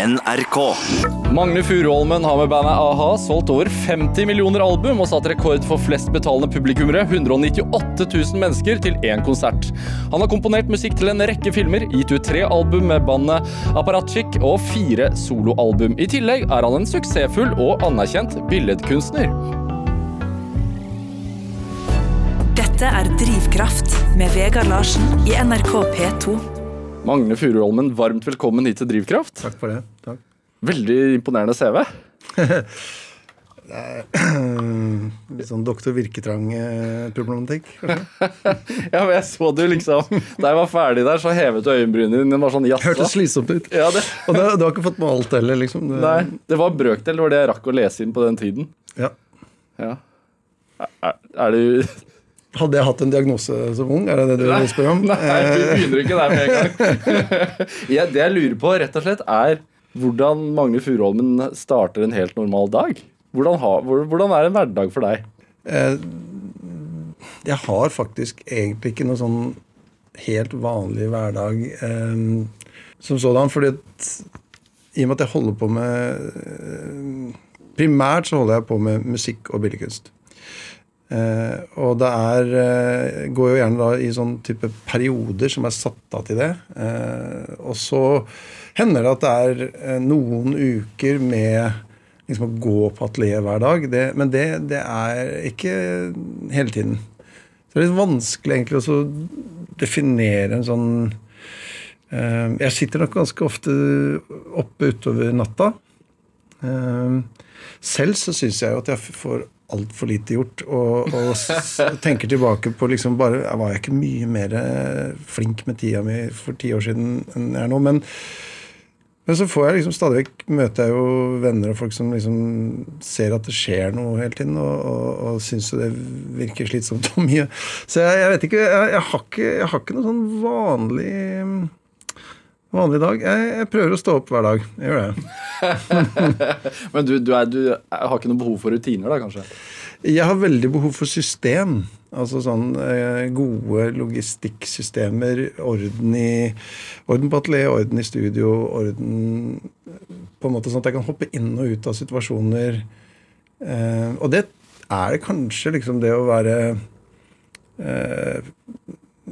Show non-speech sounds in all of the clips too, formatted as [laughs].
NRK. Magne Furuholmen har med bandet a-ha solgt over 50 millioner album og satt rekord for flest betalende publikummere, 198 000 mennesker, til én konsert. Han har komponert musikk til en rekke filmer, gitt ut tre album med bandet Apparatchik og fire soloalbum. I tillegg er han en suksessfull og anerkjent billedkunstner. Dette er Drivkraft med Vegard Larsen i NRK P2. Magne Furuholmen, varmt velkommen hit til Drivkraft. Takk for det. Takk. Veldig imponerende CV. [clears throat] Litt sånn doktor Virketrang-problematikk, kanskje. [laughs] Ja, men jeg så du liksom Da jeg var ferdig der, så hevet du øyenbrynene dine. Var sånn jaså. Hørtes slitsomt ut. Ja, det, [laughs] Og det, du har ikke fått med alt heller, liksom. Det, nei, det var brøkdel, det var det jeg rakk å lese inn på den tiden. Ja. Ja. Er, er du Hadde jeg hatt en diagnose som ung? Er det det du spør om? Nei, vi Eh, begynner ikke der med en gang. [laughs] ja, det jeg lurer på, rett og slett, er hvordan Magne Furuholmen starter en helt normal dag. Hvordan, ha, hvordan er en hverdag for deg? eh, jeg har faktisk egentlig ikke noe sånn helt vanlig hverdag eh, som sådan. fordi at i og med at jeg holder på med Primært så holder jeg på med musikk og billedkunst. Eh, og det er eh, går jo gjerne da i sånn type perioder som er satt av til det. Eh, og så hender det at det er noen uker med liksom å gå på atelier hver dag. Det, men det, det er ikke hele tiden. Så det er litt vanskelig egentlig å definere en sånn Jeg sitter nok ganske ofte oppe utover natta. Selv så syns jeg jo at jeg får altfor lite gjort. Og, og tenker tilbake på liksom bare jeg Var ikke mye mer flink med tida mi for ti år siden enn jeg er nå? Men, men så får jeg liksom stadig vekk møter jeg jo venner og folk som liksom ser at det skjer noe hele tiden, og, og, og syns jo det virker slitsomt og mye. Så jeg, jeg vet ikke jeg, jeg, har ikke jeg har ikke noe sånn vanlig Vanlig dag. Jeg, jeg prøver å stå opp hver dag. Jeg gjør det. [laughs] Men du, du, er, du har ikke noe behov for rutiner, da, kanskje? Jeg har veldig behov for system. Altså sånn eh, gode logistikksystemer. Orden, i, orden på atelier, orden i studio, orden På en måte sånn at jeg kan hoppe inn og ut av situasjoner. Eh, og det er det kanskje liksom det å være eh,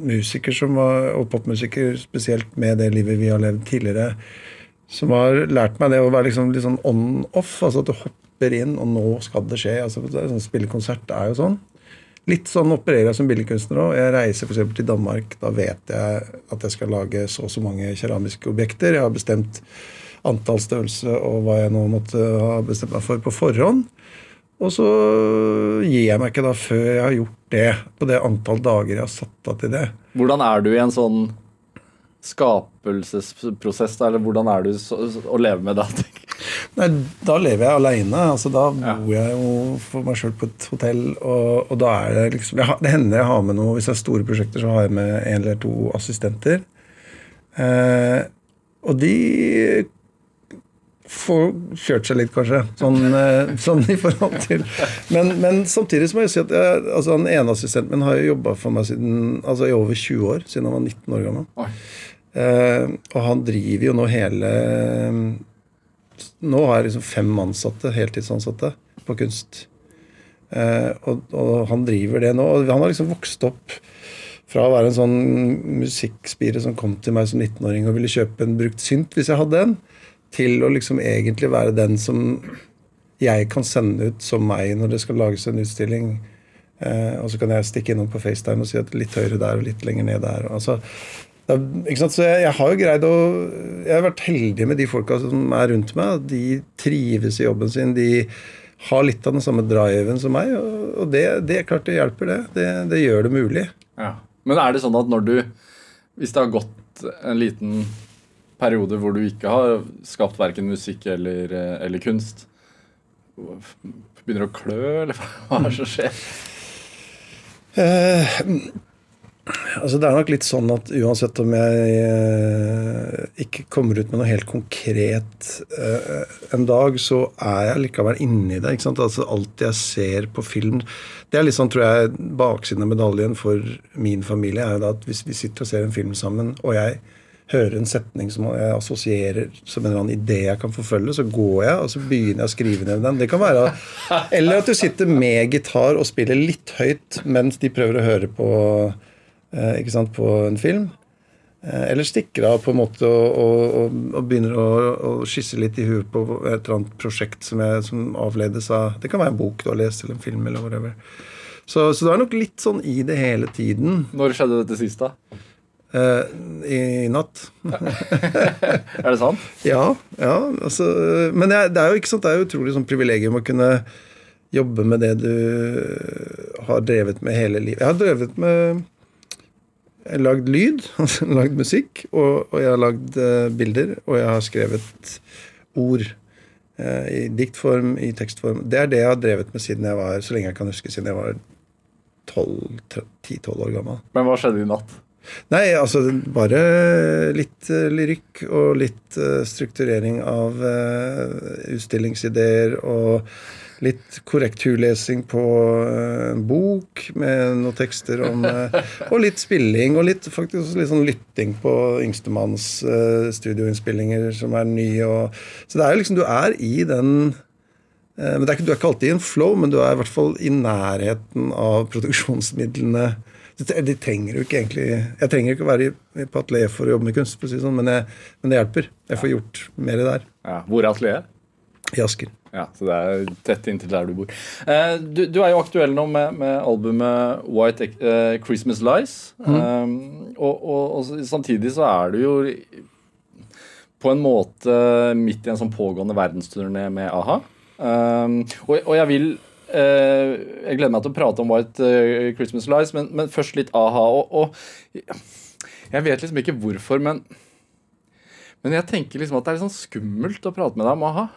musiker var, og popmusiker, spesielt med det livet vi har levd tidligere, som har lært meg det å være liksom litt sånn on-off. Altså at du hopper inn, og nå skal det skje. altså sånn Spillekonsert er jo sånn. Litt sånn opererer jeg som billedkunstner òg. Jeg reiser f.eks. til Danmark. Da vet jeg at jeg skal lage så og så mange keramiske objekter. Jeg har bestemt antall, størrelse og hva jeg nå måtte ha bestemt meg for på forhånd. Og så gir jeg meg ikke da før jeg har gjort det på det antall dager jeg har satt av til det. Hvordan er du i en sånn skapelsesprosess, da? Eller hvordan er du så, å leve med det? [laughs] Nei, da lever jeg aleine. Altså, da Ja. bor jeg jo for meg sjøl på et hotell. Og, og da er det liksom jeg Det hender jeg har med noe Hvis det er store prosjekter, så har jeg med en eller to assistenter. Eh, og de får kjørt seg litt, kanskje. Sånn, eh, sånn i forhold til men, men samtidig så må jeg si at jeg, altså, den ene assistenten min har jo jobba for meg siden, altså, i over 20 år. Siden han var 19 år gammel. Eh, og han driver jo nå hele Nå har jeg liksom fem ansatte, heltidsansatte, på kunst. Eh, og, og han driver det nå. Og han har liksom vokst opp fra å være en sånn musikkspire som kom til meg som 19-åring og ville kjøpe en brukt synt hvis jeg hadde en, til å liksom egentlig være den som jeg kan sende ut som meg når det skal lages en utstilling. Eh, og så kan jeg stikke innom på FaceTime og si at litt høyere der og litt lenger ned der. Altså, er? Så jeg, jeg har jo greid å Jeg har vært heldig med de folka som er rundt meg. De trives i jobben sin. De har litt av den samme driven som meg. Og, og det, det er klart det hjelper, det. det. Det gjør det mulig. Ja. Men er det sånn at når du Hvis det har gått en liten periode hvor du ikke har skapt verken musikk eller, eh, eller kunst Begynner å klø, eller [laughs] hva er det som skjer? Eh, altså Det er nok litt sånn at uansett om jeg eh, ikke kommer ut med noe helt konkret eh, en dag, så er jeg likevel inni det. ikke sant? Altså Alt jeg ser på film Det er litt sånn, tror jeg, baksiden av medaljen for min familie er jo da at hvis vi sitter og ser en film sammen, og jeg hører en setning som jeg assosierer som en eller annen idé jeg kan forfølge, så går jeg og så begynner jeg å skrive ned den. Det kan være Eller at du sitter med gitar og spiller litt høyt mens de prøver å høre på, eh, ikke sant, på en film. Eh, eller stikker av på en måte og, og, og begynner å, og skisse litt i huet på et eller annet prosjekt som, jeg, som, avledes av Det kan være en bok du har lest, eller en film, eller whatever. Så, så det er nok litt sånn i det hele tiden. Når skjedde dette sist, da? Eh, i, i, natt. [laughs] er det sant? [laughs] Ja. ja altså, men jeg, det er jo ikke sant, det er jo utrolig sånn privilegium å kunne jobbe med det du har drevet med hele livet. Jeg har drevet med jeg har lagd lyd, [laughs] altså lagd musikk, og, og, jeg har lagd uh, bilder, og jeg har skrevet ord. Uh, I diktform, i tekstform. Det er det jeg har drevet med siden jeg var så lenge jeg kan huske, siden jeg var 10-12 år gammel. Men hva skjedde i natt? Nei, altså bare litt uh, lyrikk og litt strukturering av utstillingsideer og litt korrekturlesing på eh, en bok med noen tekster om eh, Og litt spilling, og litt, faktisk litt sånn lytting på yngstemanns studioinnspillinger som er nye. Og, så det er jo liksom Du er i den men er ikke, Du er ikke alltid i en flow, men du er i hvert fall i nærheten av produksjonsmidlene. De trenger jo ikke egentlig Jeg trenger ikke å være på atelier for å jobbe med kunst, si sånn, men, jeg, men, det hjelper. Jeg får gjort mer der. Ja. Hvor er atelieret? I Asker. Ja, Så det er tett inntil der du bor. Eh, du, du, er jo aktuell nå med, med albumet White eh, Christmas Lies. Mm. Um, og, og, og, samtidig så er du jo på en måte midt i en sånn pågående verdensturné med a-ha. Um, og, og, jeg vil Jeg gleder meg til å prate om White uh, Christmas Lies, men, men, først litt a-ha. Og, jeg vet liksom ikke hvorfor, men, men jeg tenker liksom at det er litt sånn skummelt å prate med deg om a-ha.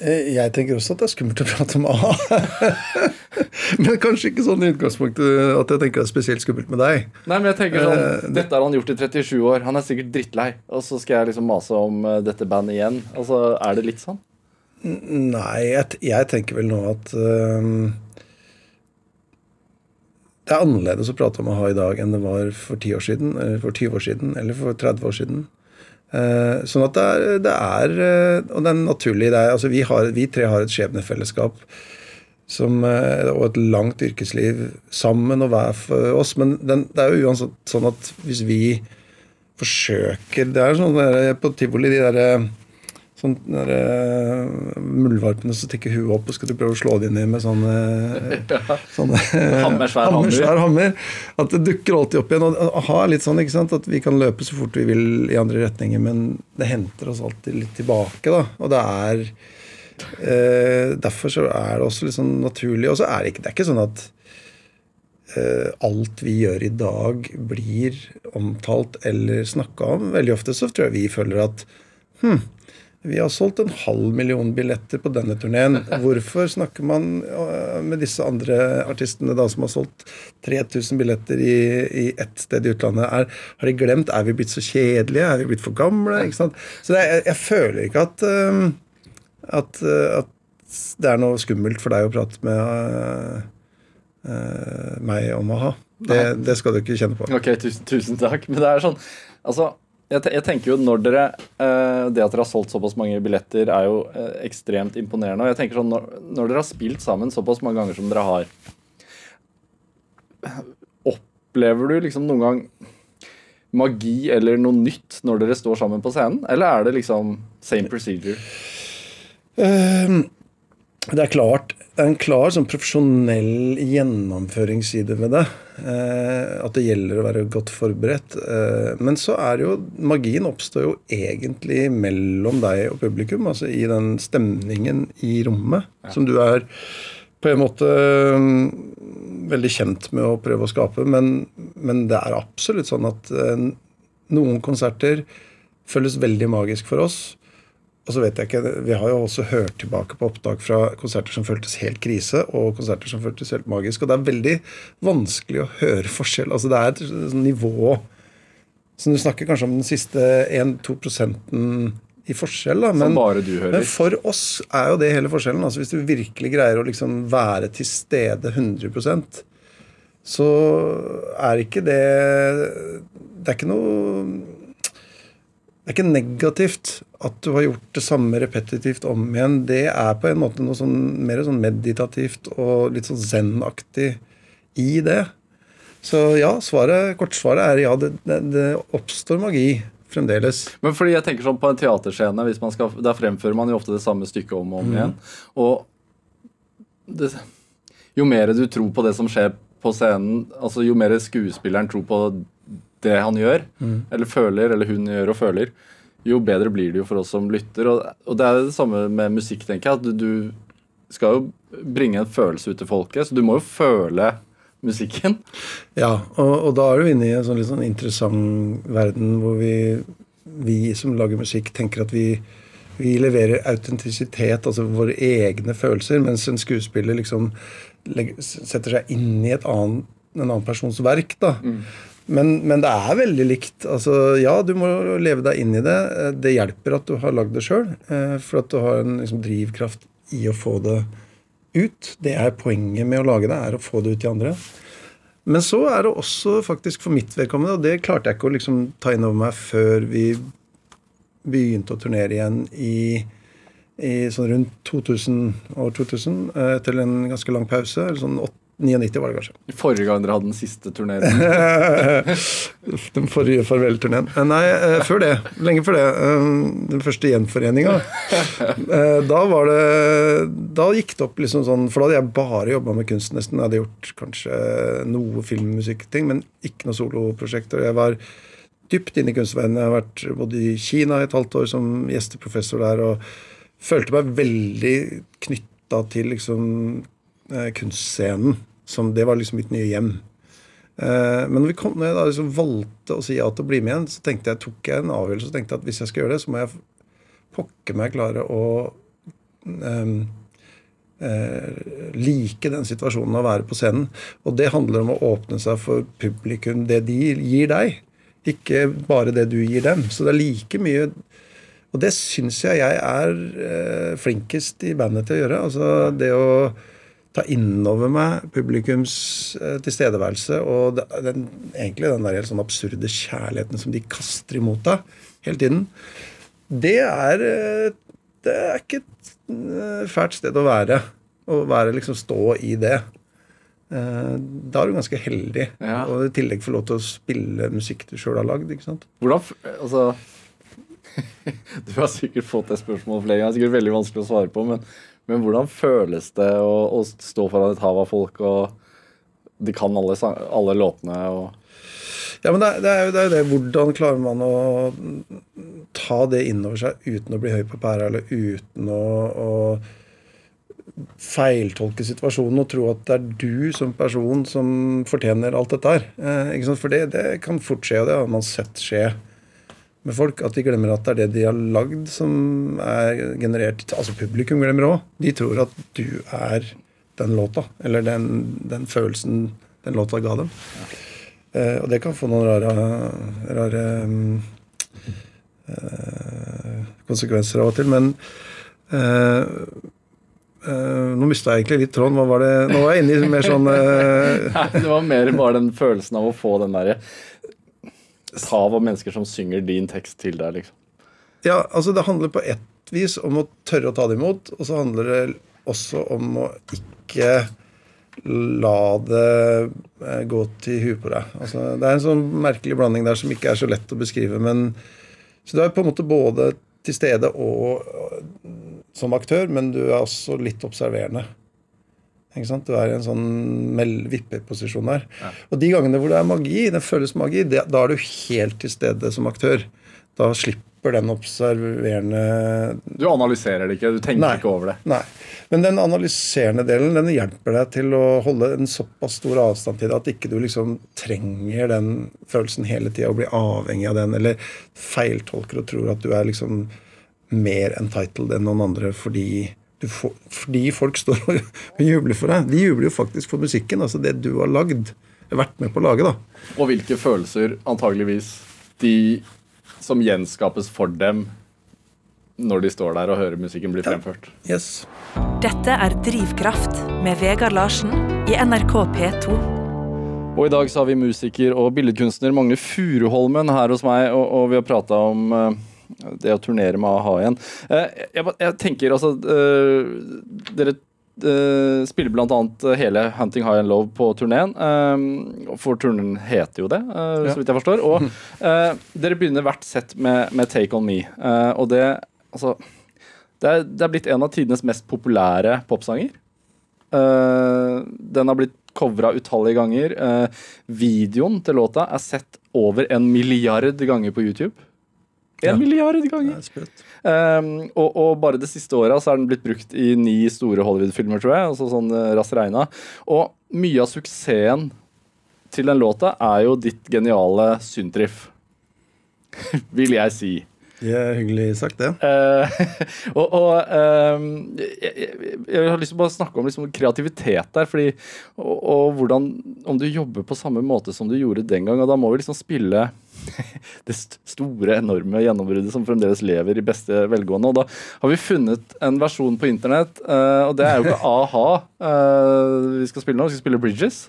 Eh, jeg tenker også at det er skummelt å prate om a-ha. [laughs] men kanskje ikke sånn i utgangspunktet at jeg tenker det er spesielt skummelt med deg. Nei, men jeg tenker sånn, Dette har han gjort i 37 år. Han er sikkert drittlei. Og så skal jeg liksom mase om dette bandet igjen. Altså, Er det litt sånn? Nei, jeg, jeg tenker vel nå at uh, Det er annerledes å prate om a-ha i dag enn det var for 10 år siden, eller for 20 år siden eller for 30 år siden. Uh, sånn at det er, det er, uh, Og det er naturlig. Det er, altså vi, har, vi, tre har et skjebnefellesskap som, uh, og et langt yrkesliv sammen og hver for oss. Men den, det er jo uansett sånn at hvis vi forsøker Det er sånn på tivoli de derre sånn der, uh, muldvarpene som stikker huet opp, og skal du prøve å slå dem ned med sånne, [laughs] ja. sånne hammer, svær [laughs] hammer. hammer. At det dukker alltid opp igjen. Og aha, litt sånn, ikke sant, At vi kan løpe så fort vi vil i andre retninger, men det henter oss alltid litt tilbake. da, Og det er uh, Derfor så er det også litt sånn naturlig. Og så er det ikke, det er ikke sånn at uh, alt vi gjør i dag, blir omtalt eller snakka om. Veldig ofte så tror jeg vi føler at hm, vi har solgt en halv million billetter på denne turneen. Hvorfor snakker man øh, med disse andre artistene da som har solgt 3000 billetter i, i ett sted i utlandet? Er, har de glemt? Er vi blitt så kjedelige? Er vi blitt for gamle? Så er, jeg, jeg, føler ikke at, at, at, det er noe skummelt for deg å prate med uh, uh, meg om å ha. Det, det, skal du ikke kjenne på. Ok, tusen, tusen takk. Men det er sånn Altså, jeg, jeg, tenker jo når dere uh, Det at dere har solgt såpass mange billetter, er jo uh, ekstremt imponerende. Og jeg tenker sånn, når, når, dere har spilt sammen såpass mange ganger som dere har Opplever du liksom noen gang magi eller noe nytt når dere står sammen på scenen? Eller er det liksom same procedure? Uh, det er klart det er en klar sånn profesjonell gjennomføringsside ved det. Eh, at det gjelder å være godt forberedt. Eh, men så er det jo Magien oppstår jo egentlig mellom deg og publikum. Altså i den stemningen i rommet ja. som du er på en måte mm, veldig kjent med å prøve å skape. Men, men det er absolutt sånn at eh, noen konserter føles veldig magisk for oss. Og så vet jeg ikke, Vi har jo også hørt tilbake på opptak fra konserter som føltes helt krise, og konserter som føltes helt magisk. Og det er veldig vanskelig å høre forskjell. Altså Det er et nivå som Du snakker kanskje om den siste 1-2 prosenten i forskjell. Da. Men, bare du hører. men for oss er jo det hele forskjellen. Altså Hvis du virkelig greier å liksom være til stede 100% så er ikke det Det er ikke noe Det er ikke negativt at du har gjort det samme repetitivt om igjen. Det er på en måte noe sånn mer sånn meditativt og litt sånn zen-aktig i det. Så ja, svaret, kortsvaret er ja, det, det, det oppstår magi fremdeles. Men fordi jeg tenker sånn på en teaterscene, hvis man skal, der fremfører man jo ofte det samme stykket om og om igjen. Og det, jo mer du tror på det som skjer på scenen, altså jo mer skuespilleren tror på det han gjør, eller føler, eller hun gjør og føler, jo bedre blir det jo for oss som lytter. Og, og det er det samme med musikk, tenker jeg. at du, du skal jo bringe en følelse ut til folket, så du må jo føle musikken. Ja, og, og da er du inne i en sånn litt sånn interessant verden hvor vi, vi som lager musikk, tenker at vi, vi leverer autentisitet, altså våre egne følelser, mens en skuespiller liksom setter seg inn i et annet, en annen persons verk. da. Men, men det er veldig likt. Altså, ja, du må leve deg inn i det. Det hjelper at du har lagd det sjøl, for at du har en liksom, drivkraft i å få det ut. Det er poenget med å lage det, er å få det ut til andre. Men så er det også faktisk for mitt vedkommende, og det klarte jeg ikke å liksom ta inn over meg før vi begynte å turnere igjen i, i sånn rundt 2000, år 2000, eh, etter en ganske lang pause. eller sånn 8, 99 var det kanskje. Forrige gang dere hadde den siste turneen? [laughs] Den forrige farvel-turneen. Nei, eh, før det. Lenge før det. Eh, Den første gjenforeninga. Eh, Da var det Da gikk det opp liksom sånn For da hadde jeg bare jobba med kunst, nesten. Jeg hadde gjort kanskje noe filmmusikkting, men ikke noe soloprosjekter. Jeg var dypt inne i kunstverdenen. Jeg har vært både i Kina i et halvt år som gjesteprofessor der, og følte meg veldig knytta til liksom eh, kunstscenen. Som det var liksom mitt nye hjem. Uh, Men når, kom, når jeg da liksom valgte å si ja til å bli med igjen, så tenkte jeg, tok jeg en avgjørelse og tenkte at hvis jeg skal gjøre det, så må jeg pokker meg klare å um, eh, like den situasjonen å være på scenen. Og det handler om å åpne seg for publikum, det de gir deg. Ikke bare det du gir dem. Så det er like mye Og det syns jeg jeg er eh, flinkest i bandet til å gjøre. Altså det å ta innover meg publikums eh, tilstedeværelse og den, egentlig den der helt sånn absurde kjærligheten som de kaster imot deg hele tiden. Det er eh, Det er ikke et eh, fælt sted å være. Å være liksom stå i det. Da er du ganske heldig. Ja. Og i tillegg få lov til å spille musikk du sjøl har lagd. ikke sant? Hvordan Altså [laughs] Du har sikkert fått det spørsmålet flere ganger. Sikkert veldig vanskelig å svare på, men, men hvordan føles det å, å stå foran et hav av folk, og de kan alle, alle låtene Ja, men det, er- jo, det er jo det. Hvordan klarer man å ta det innover seg uten å bli høy på pæra, eller uten å, å feiltolke situasjonen og tro at det er du som person som fortjener alt dette her. Eh? For det, det kan fort skje, og det har man sett skje med folk. At de glemmer at det er det de har lagd, som er generert Altså publikum glemmer òg. De tror at du er den låta, eller den, den følelsen den låta ga dem. Eh, og det kan få noen rare, rare eh, konsekvenser av og til. Men eh, Uh, nå mista jeg egentlig litt tråden. Nå var jeg inne i mer sånn uh... [laughs] Nei, det var mer bare den følelsen av å få den derre hav av mennesker som synger din tekst til deg, liksom. Ja, altså det handler på ett vis om å tørre å ta det imot, og så handler det også om å ikke la det eh, gå til huet på deg. Altså, det er en sånn merkelig blanding der som ikke er så lett å beskrive, men Så du er på en måte både til stede og og som aktør, men du er også litt observerende. Du er i en sånn vippeposisjon der. Og de gangene hvor det er magi, det føles magi, det, da er du helt til stede som aktør. Da slipper den observerende Du analyserer det ikke, du tenker ikke over det. Nei. Men den analyserende delen den hjelper deg til å holde en såpass stor avstand til det at ikke du liksom trenger den følelsen hele tida og blir avhengig av den, eller feiltolker og tror at du er liksom mer entitled enn noen andre fordi, får, fordi folk står og jubler for deg. De jubler jo faktisk for musikken, altså det du har lagd. Vært med på å lage, da. Og hvilke følelser antageligvis de som gjenskapes for dem når de står der og hører musikken bli fremført. Yes. Dette er Drivkraft med Vegard Larsen i NRK P2. Og i dag så har vi musiker og billedkunstner Magne Furuholmen her hos meg, og, og vi har prata om eh, det å turnere med a-ha igjen. Eh, jeg, jeg tenker altså eh, Dere eh, spiller annet hele Hunting High and Love' på turneen. for turneen heter jo det, så vidt jeg forstår. Og dere begynner hvert sett med, med Take On Me. og det Altså det er, det er blitt en av tidenes mest populære popsanger. Den har blitt covra utallige ganger. Videoen til låta er sett over en milliard ganger på YouTube. En Ja. milliard ganger! er. Um, og, og bare det siste året så er den blitt brukt i ni store Hollywood-filmer, tror jeg. Altså sånn uh, Rass regna. Og mye av suksessen til den låta er jo ditt geniale syntriff. [laughs] Vil jeg si. Det er hyggelig sagt, det. Uh, [laughs] og og ehm, jeg, jeg, jeg har lyst til å bare snakke om liksom kreativitet der. Fordi, og, og hvordan Om du jobber på samme måte som du gjorde den gang. Og da må vi liksom spille [laughs] det store, enorme gjennombruddet som fremdeles lever i beste velgående. Og da har vi funnet en versjon på internett, eh, og det er jo ikke [laughs] a-ha eh, vi skal spille nå. Vi skal spille Bridges.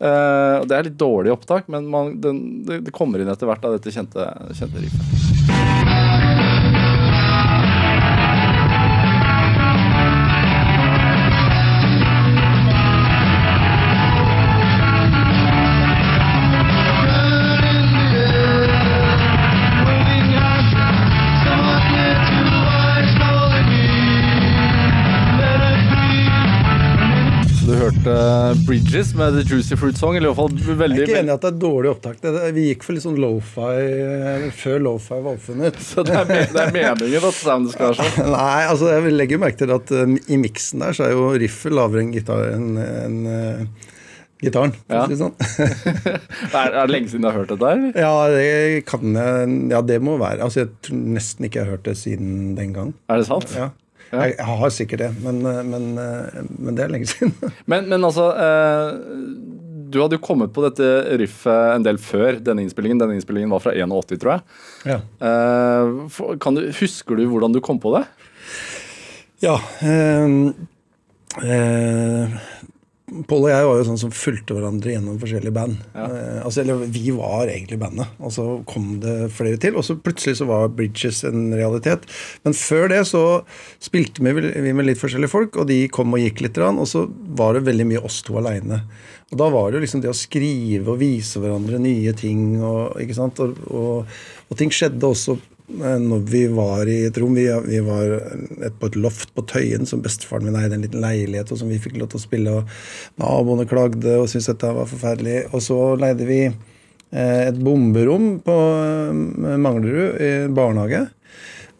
Eh, og Det er litt dårlig opptak, men man, den, det, det kommer inn etter hvert av dette kjente, kjente riffet. Hørte eh, Bridges med The Juicy Fruit Song, eller i hvert fall Jeg er ikke enig i at det er dårlig opptak. Vi gikk for litt sånn lofi eh, før lofi var oppfunnet. [laughs] Så det er, det er meningen at soundet skal være sånn? [laughs] Nei, altså jeg legger merke til at um, i miksen der så er jo riffet lavere enn gitar, enn, en, uh, gitaren. Ja. si sånn. [laughs] Er, det lenge siden du har hørt dette? her? ja, det kan jeg Ja, det må være. Altså Jeg tror nesten ikke jeg har hørt det siden den gang. Er det sant? Ja. Jeg, jeg har sikkert det, men, eh, men, eh, men det er lenge siden. [laughs] Men, men altså eh, Du hadde jo kommet på dette riffet en del før denne innspillingen. Denne innspillingen var fra 81, tror jeg. ja. Eh, du, husker du hvordan du kom på det? Ja. Eh, eh, Pål og jeg var jo sånn som fulgte hverandre gjennom forskjellige band. Ja. Eh, altså, eller vi var egentlig bandet, og så kom det flere til. Og så plutselig så var Bridges en realitet. Men før det så spilte vi, med litt forskjellige folk, og de kom og gikk litt. Og så var det veldig mye oss to aleine. Og da var det jo liksom det å skrive og vise hverandre nye ting, og? Og, og, og ting skjedde også når vi var i et rom. Vi, vi var et, på et loft på Tøyen som bestefaren min eide en liten leilighet, og som vi fikk lov til å spille. og Naboene klagde og syntes dette var forferdelig. Og så leide vi eh, et bomberom på eh, Manglerud i en barnehage.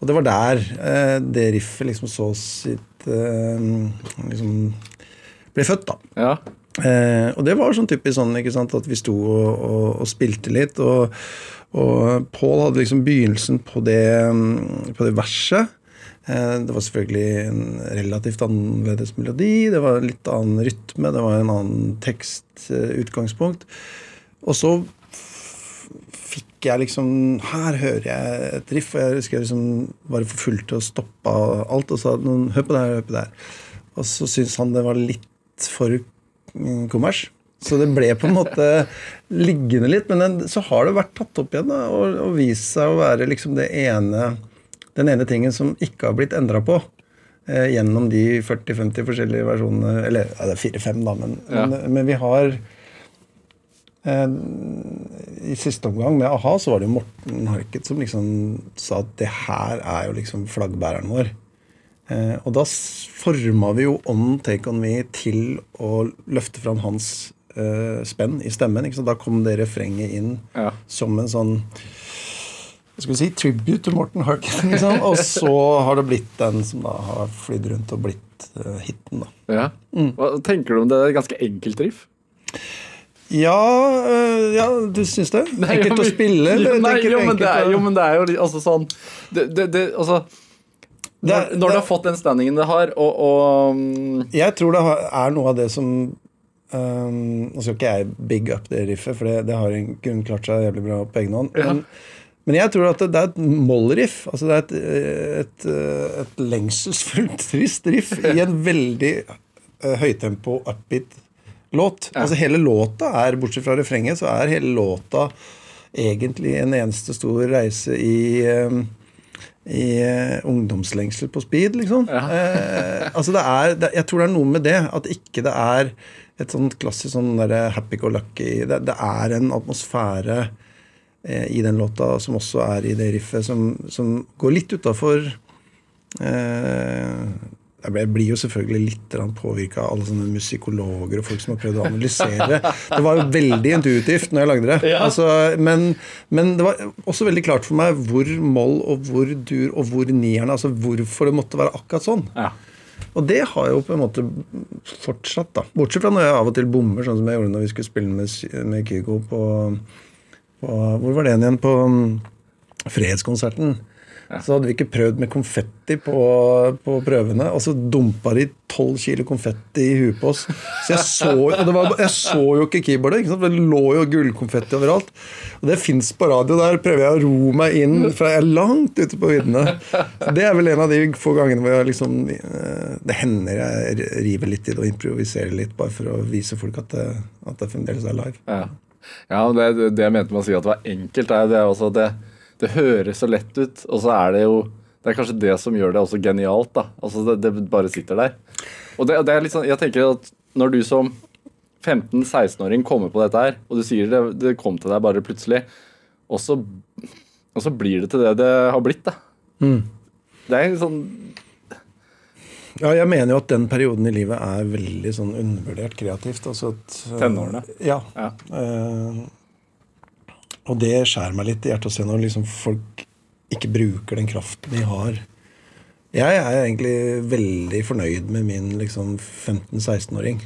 Og det var der eh, det riffet liksom så sitt liksom ble født, da. Ja. Eh, og det var sånn typisk sånn ikke sant, at vi sto og, og, og spilte litt. Og, og Paul hadde liksom begynnelsen på det, mm, på det verset. Eh, det var selvfølgelig en relativt annerledes melodi, det var en litt annen rytme, det var en annen tekstutgangspunkt. og så fikk jeg liksom Her hører jeg et riff, og jeg husker jeg liksom bare forfulgte og stoppa alt og sa hør på det her, hør på det her. Og så syntes han det var litt for mm, kommers. Så det ble på en måte liggende litt. Men den, så har det vært tatt opp igjen da, og, og vist seg å være liksom det ene, den ene tingen som ikke har blitt endra på. Eh, gjennom de 40-50 forskjellige versjonene. Eller ja, det er 4-5, da, men, Ja. men, men vi har eh, I siste omgang med a-ha så var det jo Morten Harket som liksom sa at det her er jo liksom flaggbæreren vår. Eh, og da forma vi jo om Take On Me til å løfte fram hans eh, spenn i stemmen. Da kom det refrenget inn Ja. som en sånn skal vi si, tribute til Morten Harkin. Liksom. Og så har det blitt den som da har flydd rundt og blitt uh, hiten, da. Ja. Mm. Hva tenker du om det? Det er ganske enkelt riff. Ja, øh, ja du syns det? Nei, enkelt ja, å spille? Jo, nei, jo, men det er, jo, men det er jo altså sånn det, det, det, altså, Det er- når, det- har fått den standingen det har, og, og mm, Jeg tror det er noe av det som øhm, Nå skal ikke jeg big up det riffet, for det, det har en grunn klart seg jævlig bra på egen hånd. Ja. Men, men jeg tror at det, det er et moll-riff. Altså det er et, et, et lengselsfullt, [laughs] trist riff i en veldig uh, høytempo, upbeat låt. Altså hele låta er, bortsett fra refrenget, så er hele låta egentlig en eneste stor reise i um, i uh, ungdomslengsel på speed, liksom. Eh, altså det er, det, Jeg tror det er noe med det. At ikke det er et sånt klassisk sånn der happy go lucky det, det er en atmosfære eh, i den låta som også er i det riffet, som, som går litt utafor eh, jeg blir jo selvfølgelig litt påvirka av alle sånne musikologer og folk som har prøvd å analysere. Det var jo veldig intuitivt når jeg lagde det. Ja. Altså, men, men, det var også veldig klart for meg hvor moll og hvor dur og hvor nierne Altså hvorfor det måtte være akkurat sånn. Ja. Og det har jo på en måte fortsatt, da. Bortsett fra når jeg av og til bommer, sånn som jeg gjorde når vi skulle spille med, med Kygo på, på Hvor var det igjen? På um, Fredskonserten. [laughs] Så hadde vi ikke prøvd med konfetti på, på prøvene, og så dumpa de tolv kilo konfetti i huet på oss. Så jeg så, var, jeg så jo ikke keyboardet. Ikke? Det lå jo gullkonfetti overalt. Og det fins på radio. Der prøver jeg å ro meg inn for jeg er langt ute på viddene. Det er vel en av de få gangene hvor jeg liksom eh, Det hender jeg river litt i det og improviserer litt, bare for å vise folk at det, at det fremdeles er live. Ja, ja det, det jeg mente med å si at det var enkelt, er det også at det det høres så lett ut, og så er det jo Det er kanskje det som gjør det også genialt. da. Altså Det, det bare sitter der. Og det, det, er litt sånn, jeg tenker at når du som 15-16-åring kommer på dette her, og du sier det, det kom til deg bare plutselig, og så, og så blir det til det det har blitt. da. Mm. Det er en sånn ja, jeg mener jo at den perioden i livet er veldig sånn undervurdert kreativt. Altså at, Tenårene. Ja. ja. Uh, og det skjærer meg litt i hjertet å se når liksom folk ikke bruker den kraften de har. Jeg er egentlig veldig fornøyd med min liksom 15-16-åring.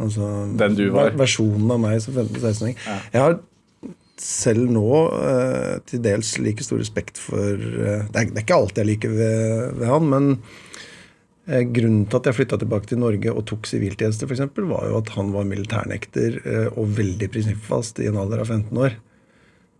Altså, den du var? Versjonen av meg som 15-16-åring. Ja. Jeg har selv nå uh, til dels like stor respekt for uh, det, er, det, er, ikke alt jeg liker ved, ved han, men uh, grunnen til at jeg flytta tilbake til Norge og tok siviltjeneste, f.eks., var jo at han var militærnekter og veldig prinsippfast i en alder av 15 år.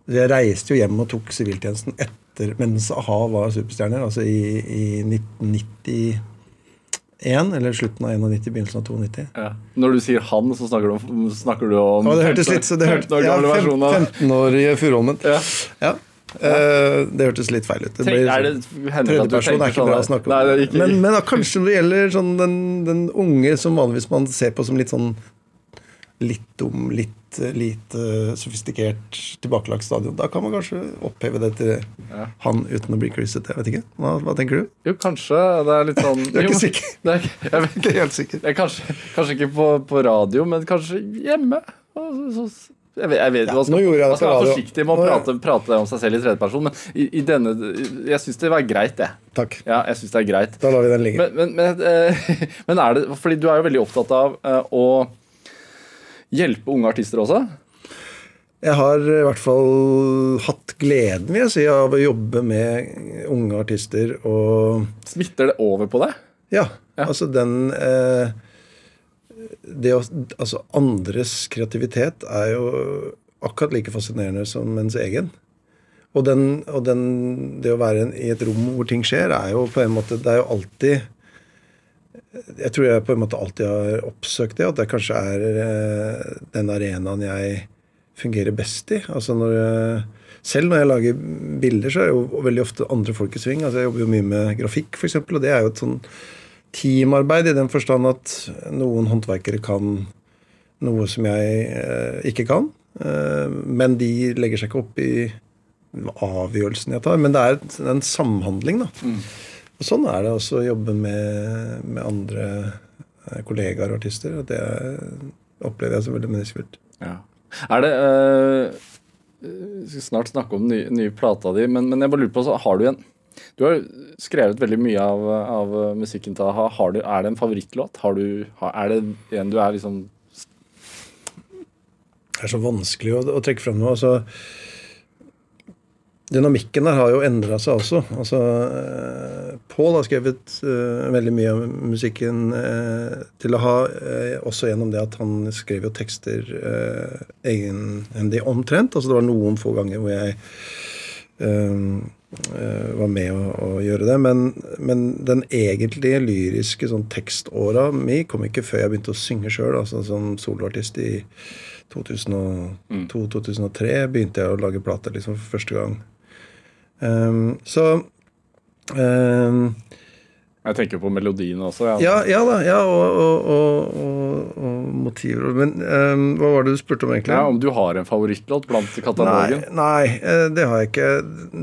Jeg reiste jo hjem og tok siviltjenesten etter mens a-ha var superstjerner, altså i, i 1991, eller slutten av 91, begynnelsen av 92. Ja. Når du sier han, så snakker du om, snakker du om ja, det hørtes litt så det hørte, ja, 15-årige Furuholmen. Ja. ja. Uh, det hørtes litt feil ut. Det, Tredjeperson er ikke bra å snakke om. Nei, ikke... Men, men da, kanskje når det gjelder sånn, den, den, unge som vanligvis man ser på som litt sånn litt dum, litt lite sofistikert, tilbakelagt stadion. Da kan man kanskje oppheve det til ja. han uten å bli klissete. Jeg vet ikke. Hva, hva, tenker du? Jo, kanskje. Det er litt sånn [laughs] Du er ikke sikker? Det er, jeg vet ikke helt sikker. Jeg, kanskje, kanskje, ikke på, på, radio, men kanskje hjemme. Jeg vet, jeg vet ja, Man skal, man skal være forsiktig med å prate, prate, om seg selv i tredjeperson, men i, i, denne Jeg syns det var greit, det. Takk. Ja, jeg synes det er greit. Da lar vi den ligge. Men, men, men, eh, [laughs] men er det Fordi du er jo veldig opptatt av uh, å hjelpe unge artister også? Jeg har i hvert fall hatt gleden vil jeg si, av å jobbe med unge artister. og... Smitter det over på deg? Ja. ja. Altså den eh, det å, altså Andres kreativitet er jo akkurat like fascinerende som ens egen. Og, den, og den, det å være i et rom hvor ting skjer, er jo på en måte Det er jo alltid Jeg tror jeg på en måte alltid har oppsøkt det, at det kanskje er eh, den arenaen jeg fungerer best i. Altså når jeg, selv når jeg lager bilder, så er det jo veldig ofte andre folk i sving. Altså jeg jobber jo mye med grafikk, f.eks., og det er jo et sånn teamarbeid i den forstand at noen håndverkere kan noe som jeg eh, ikke kan. Eh, men de legger seg ikke opp i avgjørelsen jeg tar. Men det er en samhandling, da. Mm. Og sånn er det også å jobbe med, med andre eh, kollegaer og artister. Og det opplever jeg som veldig menneskefullt. Ja. Er det Vi skal snart snakke om den nye, nye plata di, men, men, jeg bare lurer på, så har du en Du har skrevet veldig mye av, av musikken til a-ha. Er det en favorittlåt? Du, er det en du er liksom Det er så vanskelig å, å trekke fram noe. altså Dynamikken der har jo endra seg også. Altså, eh, Pål har skrevet uh, veldig mye om musikken uh, til å ha Også gjennom det at han skrev jo tekster egenhendig omtrent. Altså Det var noen få ganger hvor jeg eh, var med å, å gjøre det. Men, men den egentlige lyriske sånn tekståra mi kom ikke før jeg begynte å synge sjøl. Altså, som soloartist i 2002-2003 begynte jeg å lage plater liksom, for første gang. Um, så um, Jeg tenker på melodiene også. Ja. ja, ja da. Ja, og, og, og, og, motiver. Men um, hva var det du spurte om, egentlig? Ja, om du har en favorittlåt blant katalogen? nei, nei, det har jeg ikke.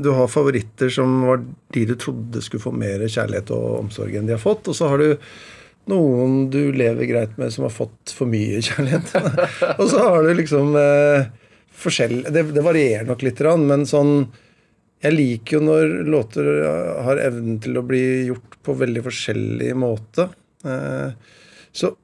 Du har favoritter som var de du trodde skulle få mer kjærlighet og omsorg enn de har fått. Og så har du noen du lever greit med, som har fått for mye [laughs] kjærlighet. og så har du liksom eh, forskjell det, det varierer nok litt, men sånn Jeg liker jo når låter har evnen til å bli gjort på veldig forskjellig måte. Eh, så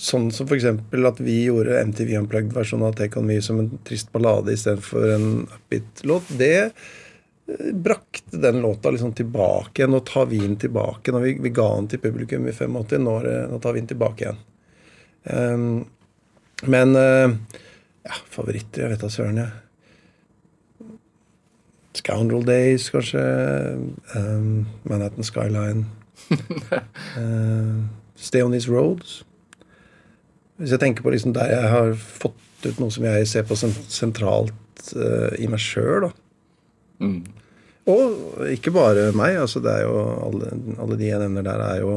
Sånn som f.eks. at vi gjorde MTV Unplugged-versjonen av Take On Me som en trist ballade istedenfor en upbeat-låt. Det eh, brakte den låta liksom tilbake igjen. Nå tar vi den tilbake. Når vi, vi ga den til publikum i 85, nå, nå tar vi den tilbake igjen. Um, men eh, ja, favoritter Jeg vet da søren, jeg. Scoundrel Days, kanskje. Um, Manhattan Skyline. [laughs] uh, Stay On These Roads. Hvis jeg tenker på liksom der jeg har fått ut noe som jeg ser på sentralt uh, i meg sjøl, da. Mm. Og ikke bare meg. altså det er jo alle, alle de jeg nevner der, er jo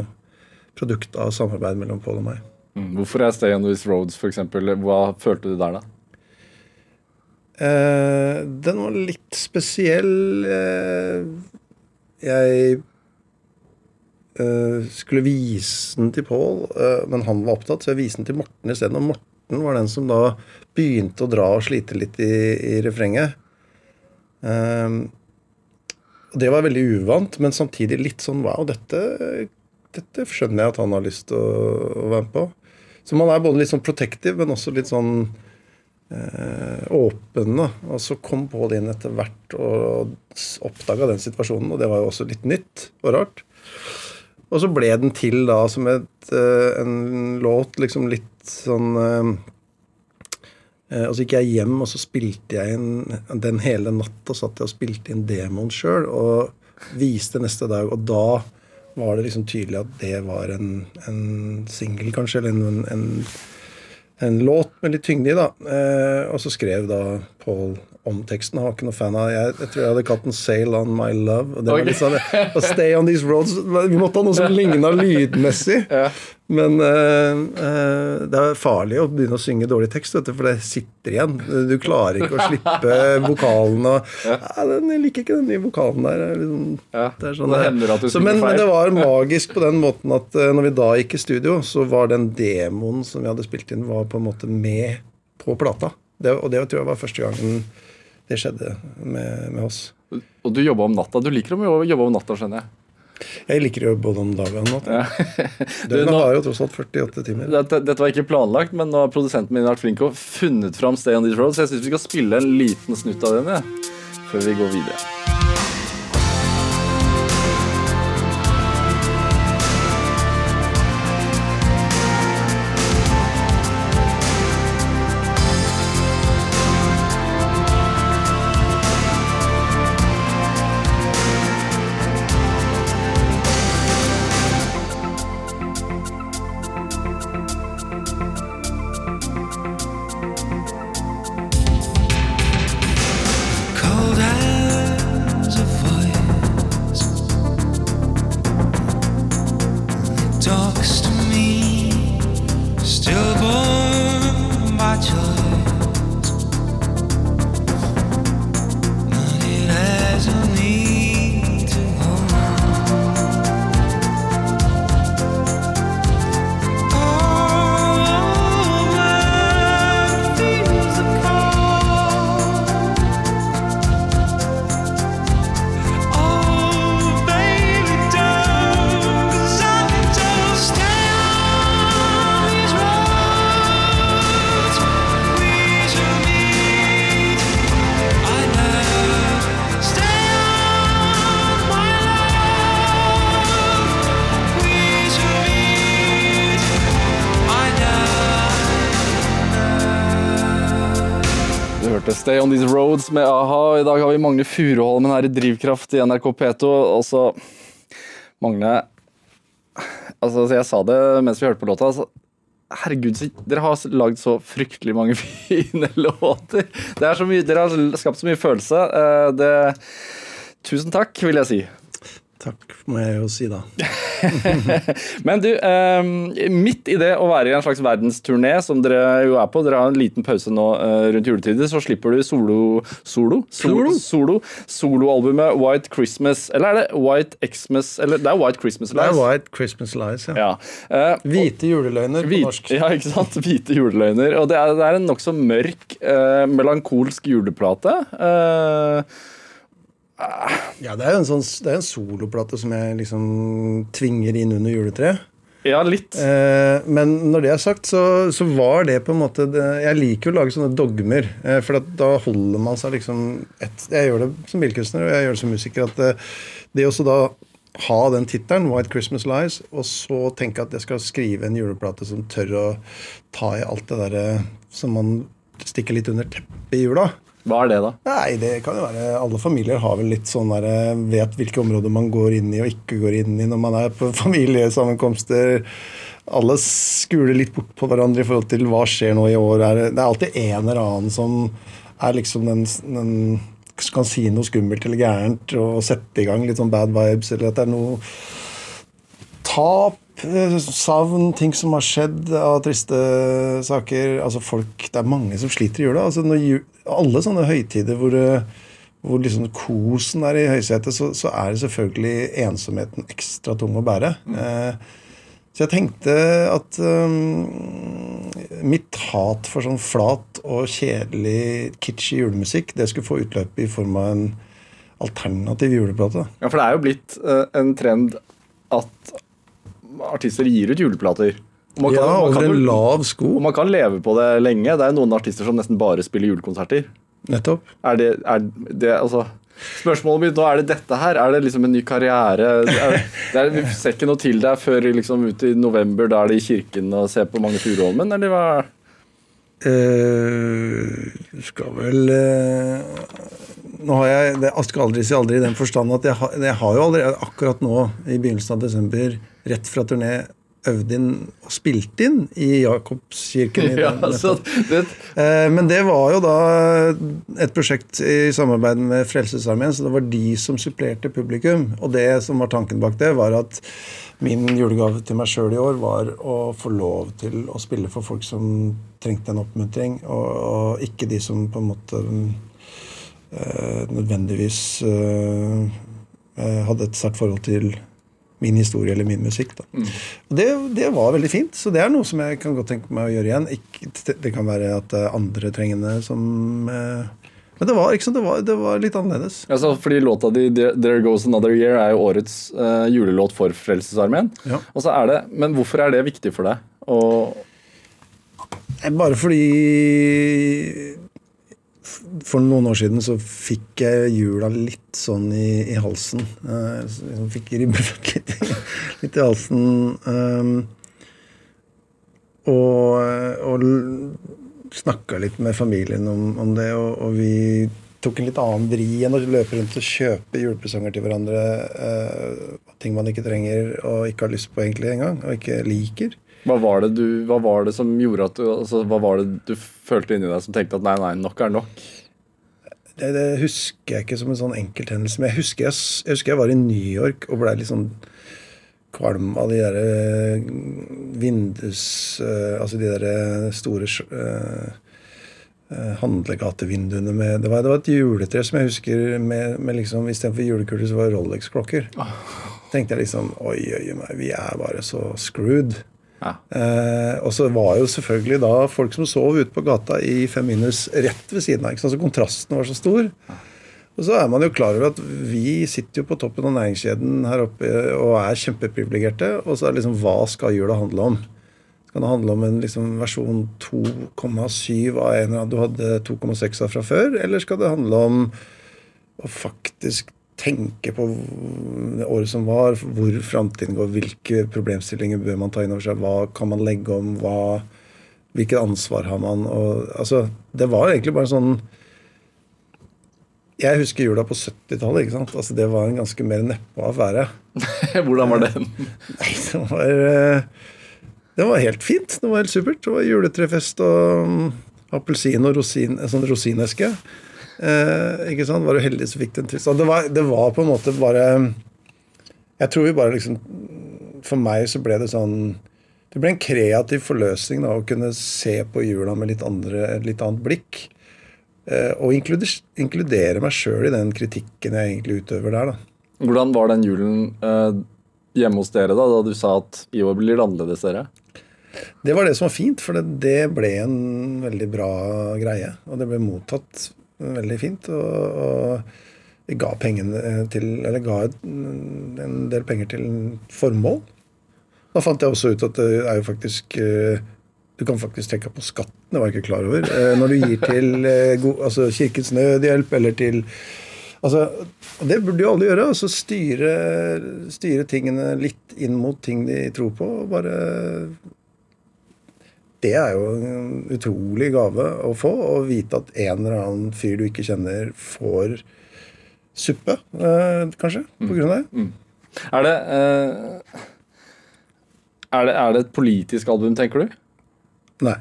produkt av samarbeid mellom Pål og meg. Mm. Hvorfor er Stay on These Roads, eksempel? Hva følte du der, da? Eh, den var litt spesiell. Eh, jeg eh, skulle vise den til Pål, men han var opptatt, så jeg viste den til Morten isteden. Og Morten var den som da begynte å dra og slite litt i, i refrenget. Og det var veldig uvant, men samtidig litt sånn wow, dette, dette skjønner jeg at han har lyst til å, å være med på. Så man er både litt sånn protective, men også litt sånn åpen. Da. Og så kom Pål inn etter hvert og oppdaga den situasjonen, og det var jo også litt nytt og rart. Og så ble den til da som et, eh, en låt liksom litt sånn eh, eh, Og så gikk jeg hjem, og så spilte jeg inn den hele natta. Satt jeg og spilte inn demoen sjøl og viste neste dag. Og da var det liksom tydelig at det var en, en singel, kanskje, eller en, en, en låt med litt tyngde i, da. Eh, og så skrev da Paul om teksten. Jeg var ikke noe fan av jeg, jeg tror jeg hadde kalt den 'Sail On My Love'. Og det var og 'Stay On These Roads'. Vi måtte ha noe som ligna lydmessig. [laughs] Ja. Men uh, uh, det er farlig å begynne å synge dårlig tekst, du, for det sitter igjen. Du klarer ikke å slippe [laughs] vokalen og ja, den, Jeg liker ikke den nye vokalen der. er Liksom, Ja, det er sånn det så, men, men det var [laughs] magisk på den måten at uh, når vi da gikk i studio, så var den demoen som vi hadde spilt inn, var på en måte med på plata. Det, og det tror jeg var første gangen det skjedde med, med oss. Og du jobba om natta. Du liker å jobbe om natta, skjønner jeg. Jeg liker jo både om dagen og natta. [laughs] Du, Døgnet har jo tross alt 48 timer. Dette, dette var ikke planlagt, men nå har produsenten min vært flink og funnet fram Stay on these roads. Så jeg syns vi skal spille en liten snutt av den ja, før vi går videre. 'Stay On These Roads' med a-ha. I dag har vi Magne Furuholmen her i Drivkraft i NRK P2. Og så Magne Altså, jeg sa det mens vi hørte på låta. Altså, herregud, dere har lagd så fryktelig mange [laughs] fine låter. Det er så mye, dere har skapt så mye følelse. Eh, Det, tusen takk, vil jeg si. Takk, må jeg jo si, da. [laughs] Men du, eh, midt i det å være i en slags verdensturné, som dere jo er på, dere har en liten pause nå eh, rundt juletider, så slipper du solo Solo? Solo? Solo Soloalbumet White Christmas. Eller er det White Xmas? Eller det er White Christmas Lies. Det er White Christmas Lies, ja. Ja. Eh, Hvite juleløgner på Hvit, norsk. [laughs] ja, ikke sant? Hvite juleløgner. Og det er, det er en nokså mørk, eh, melankolsk juleplate. Eh, Ja, det er jo en, sånn, det er en soloplate som jeg liksom tvinger inn under juletreet. ja, litt. Eh, men når det er sagt, så, så var det på en måte det, Jeg liker jo å lage sånne dogmer. Eh, for at da holder man seg liksom et, Jeg gjør det som bilkunstner, og jeg gjør det som musiker. At det, det også da ha den tittelen, 'White Christmas Lies', og så tenke at jeg skal skrive en juleplate som tør å ta i alt det derre som man stikker litt under teppet i jula. Hva er det, da? Nei, det kan jo være Alle familier har vel litt sånn der eh, Vet hvilke områder man går inn i og ikke går inn i når man er på [laughs] familiesammenkomster. Alle skuler litt bort på hverandre i forhold til hva skjer nå i år. Det er alltid en eller annen som er liksom den, den kan si noe skummelt eller gærent og sette i gang litt sånn bad vibes, eller at det er noe tap, savn, ting som har skjedd av triste saker. Altså folk, Det er mange som sliter i jula. Altså når ju, alle sånne høytider hvor, hvor liksom kosen er i høysetet, så, så er det selvfølgelig ensomheten ekstra tung å bære. Eh, så jeg tenkte at um, mitt hat for sånn flat og kjedelig kitschy julemusikk, det skulle få utløp i form av en alternativ juleplate. Ja, For det er jo blitt uh, en trend at artister gir ut juleplater. Man kan, Ja, over en lav sko. og man kan leve på det lenge. Det er noen artister som nesten bare spiller julekonserter. Nettopp. Er det, er det altså Spørsmålet mitt nå er det dette her. Er det liksom en ny karriere? Er det, det er, vi ser ikke noe til deg før liksom ut i november. Da er det i kirken og ser på Magne Furuholmen, eller hva? Eh, Du skal vel eh, Nå har jeg det skal aldri si aldri i den forstand at jeg, har- jeg har jo allerede akkurat nå i begynnelsen av desember rett fra turné øvd inn og spilt inn i Jakobskirken. i [laughs] Ja, det, Eh, Men det var jo da et prosjekt i samarbeid med Frelsesarmeen, så det var de som supplerte publikum. Og det som var tanken bak det, var at min julegave til meg sjøl i år var å få lov til å spille for folk som trengte en oppmuntring, og, og ikke de som på en måte nødvendigvis eh, eh, hadde et sterkt forhold til min historie eller min musikk. Da. Og det, det var veldig fint, så det er noe som jeg kan godt tenke meg å gjøre igjen. Ikke, det kan være at det er andre trengende som eh, Men det var, sant, det var, det var litt annerledes. altså, fordi låta di 'There Goes Another Year' er jo årets eh, julelåt for Frelsesarmeen. Ja. Og så det, Men hvorfor er det viktig for deg? Og, Eh, Bare fordi For noen år siden så fikk jeg jula litt sånn i, i halsen. Uh, liksom fikk ribbefett [laughs] litt, litt i halsen. Um, og og snakka litt med familien om, om det, og, og vi tok en litt annen vri enn å løpe rundt og kjøpe julepresanger til hverandre. Uh, ting man ikke trenger og ikke har lyst på egentlig engang, og ikke liker. hva var du, hva var det som gjorde at du altså, Hva var det du følte inni deg som tenkte at nei, nei, nok er nok? Det, det husker jeg ikke som en sånn enkelthendelse. Men jeg husker jeg, jeg husker jeg var i New York og blei litt sånn kvalm av de der eh, vindus... eh, altså de der eh, store handlegatevinduene med det var, det var et juletre som jeg husker med, med liksom Istedenfor julekuler så var det Rolex-klokker. tenkte jeg liksom Oi, oi, oi, vi er bare så screwed. Ja. Eh, og så var jo selvfølgelig da folk som sov ute på gata i fem minus rett ved siden av. ikke sant? Så kontrasten var så stor. Og så er man jo klar over at vi sitter jo på toppen av næringskjeden her oppe og er kjempeprivilegerte. Og så er det liksom hva skal jula handle om? Skal det handle om en liksom versjon 2,7 av en eller annen du hadde 2,6 av fra før? Eller skal det handle om å faktisk tenke på det året som var, hvor framtiden går, hvilke problemstillinger bør man ta inn over seg, hva kan man legge om, hva, hvilket ansvar har man? Og, altså, det var egentlig bare sånn Jeg husker jula på 70-tallet. ikke sant? Altså, det var en ganske mer nedpå affære. [laughs] Hvordan var den? [laughs] Nei, det var eh, Det var helt fint. Det var helt supert. Det var juletrefest og mm, appelsin og rosin, en sånn rosineske. Eh, ikke sant? Var du heldig som fikk den en Så det var, det var på en måte bare Jeg tror vi bare liksom For meg så ble det sånn Det ble en kreativ forløsning da, å kunne se på jula med litt, andre, litt annet blikk. Eh, og inkludere, inkludere meg sjøl i den kritikken jeg egentlig utøver der. da. Hvordan var den julen eh, hjemme hos dere da, da du sa at i år blir det annerledes, dere? Det var det som var fint, for det, det ble en veldig bra greie. Og det ble mottatt veldig fint. Og, og vi ga til ga en del penger til formål. Da fant jeg også ut at det er jo faktisk eh, Du kan faktisk trekke på skatten, det var jeg ikke klar over. eh, Når du gir til eh, altså Kirkens Nødhjelp eller til Altså, Det burde jo alle gjøre. altså styre, styre tingene litt inn mot ting de tror på. og bare det er jo en utrolig gave å få. Å vite at en eller annen fyr du ikke kjenner, får suppe, eh, kanskje, på grunn av det. Er det, eh, er det Er det et politisk album, tenker du? Nei.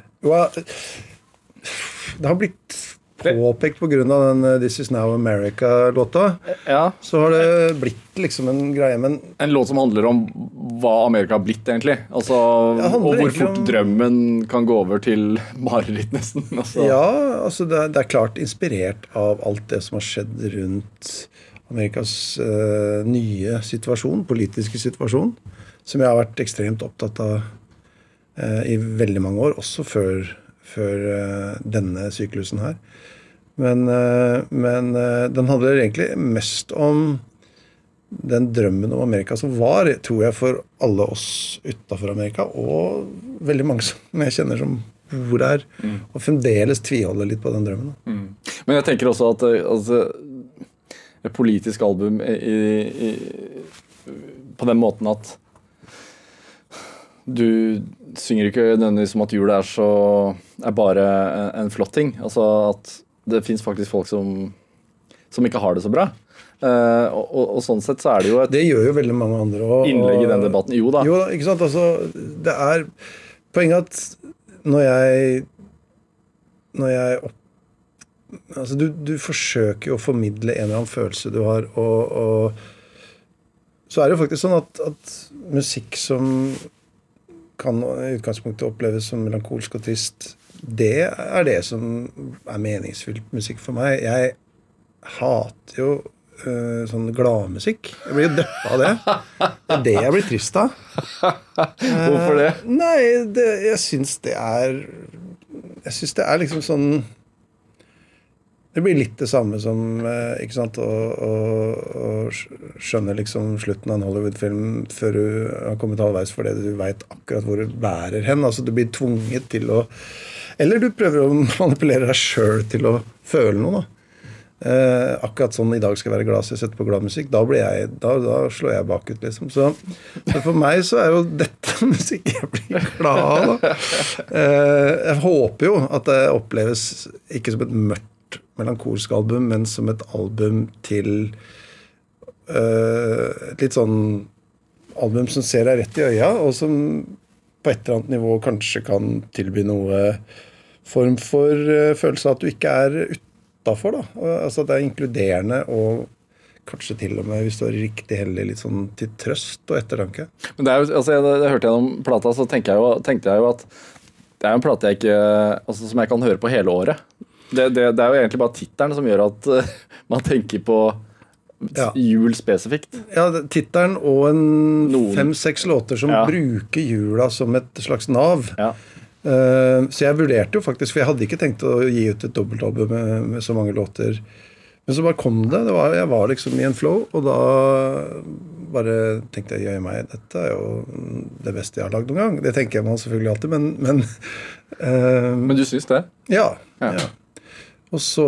Det har blitt påpekt på grunn av den eh, This Is Now America-låta. Ja. Så har det blitt liksom en greie, men En låt som handler om hva Amerika har blitt, egentlig. Altså, og hvor fort om- drømmen kan gå over til [laughs] mareritt, nesten. Altså. Ja, altså det er, det er klart inspirert av alt det som har skjedd rundt Amerikas uh, nye situasjon, politiske situasjon, som jeg har vært ekstremt opptatt av uh, i veldig mange år, også før, før eh, denne syklusen her. Men, eh, men eh, den handler egentlig mest om den drømmen om Amerika som var, tror jeg, for alle oss utafor Amerika, og veldig mange som [laughs] jeg kjenner som bor der, og fremdeles tviholder litt på den drømmen. Mm. Men jeg tenker også at altså, et politisk album i, i, på den måten at du synger ikke nødvendigvis om at jul er så er bare en, flott ting. Altså at det fins faktisk folk som, som ikke har det så bra. Uh, og, og, og sånn sett så er det jo et Det gjør jo veldig mange andre òg. innlegg i den debatten. Jo da. Jo da, ikke sant. Altså, det er poenget at når jeg Når jeg opp, Altså, du, du forsøker jo å formidle en eller annen følelse du har, og, og så er det jo faktisk sånn at, at musikk som kan i utgangspunktet oppleves som melankolsk og trist, det er det som er meningsfylt musikk for meg. Jeg hater jo uh, sånn gladmusikk. Jeg blir jo deppa av det. Det er det jeg blir trist av. [laughs] Hvorfor det? Nei, det, jeg syns det er Jeg syns det er liksom sånn Det blir litt det samme som eh, ikke sant, å, å, å skjønne liksom slutten av en Hollywood-film før du har kommet halvveis fordi du veit akkurat hvor det bærer hen. Altså Du blir tvunget til å Eller du prøver å [laughs] manipulere deg sjøl til å føle noe. da Eh, akkurat sånn i dag skal jeg være glad så jeg setter på glad musikk. Da, blir jeg, da, da slår jeg bakut, liksom. Så, så for meg så er jo dette [laughs] musikk jeg blir glad av. Da. Eh, jeg håper jo at det oppleves ikke som et mørkt, melankolsk album, men som et album til eh, et litt sånn album som ser deg rett i øya, og som på et eller annet nivå kanskje kan tilby noe form for eh, følelse av at du ikke er utafor. Altså det er inkluderende og kanskje til og med, hvis du er riktig heldig, litt sånn til trøst og ettertanke. Men det er jo, altså, jeg, jeg hørte gjennom plata, så tenkte jeg jo, tenkte jeg jo at det er en plate jeg ikke, altså, som jeg kan høre på hele året. Det, det, det er jo egentlig bare tittelen som gjør at uh, man tenker på Ja. jul spesifikt. Ja, Tittelen og en fem-seks låter som Ja. bruker jula som et slags nav. Ja. Uh, så jeg vurderte jo faktisk, for jeg hadde ikke tenkt å gi ut et dobbeltalbum med, med så mange låter. Men så bare kom det. det var, jeg var liksom i en flow, og da bare tenkte jeg jøye meg, dette er jo det beste jeg har lagd noen gang. Det tenker man selvfølgelig alltid, men, men uh, Men du syns det? ja, Ja. ja. Og så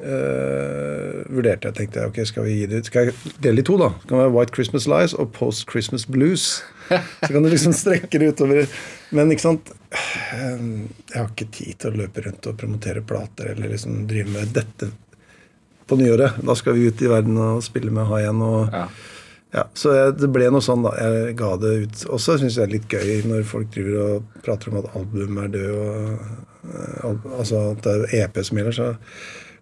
øh, vurderte jeg, tenkte jeg, ok, skal vi gi det ut? Skal jeg dele i to, da? Det kan være White Christmas Lies og Post Christmas Blues. Så kan du liksom [laughs] strekke det utover. Men ikke sant Jeg har ikke tid til å løpe rundt og promotere plater eller liksom drive med dette. på nyåret. Da skal vi ut i verden og spille med Ha igjen. Og, Ja. ja, så jeg, det ble noe sånn, da. Jeg ga det ut. Og så syns jeg det er litt gøy når folk driver og prater om at album er død, og altså at det er EP som gjelder. Så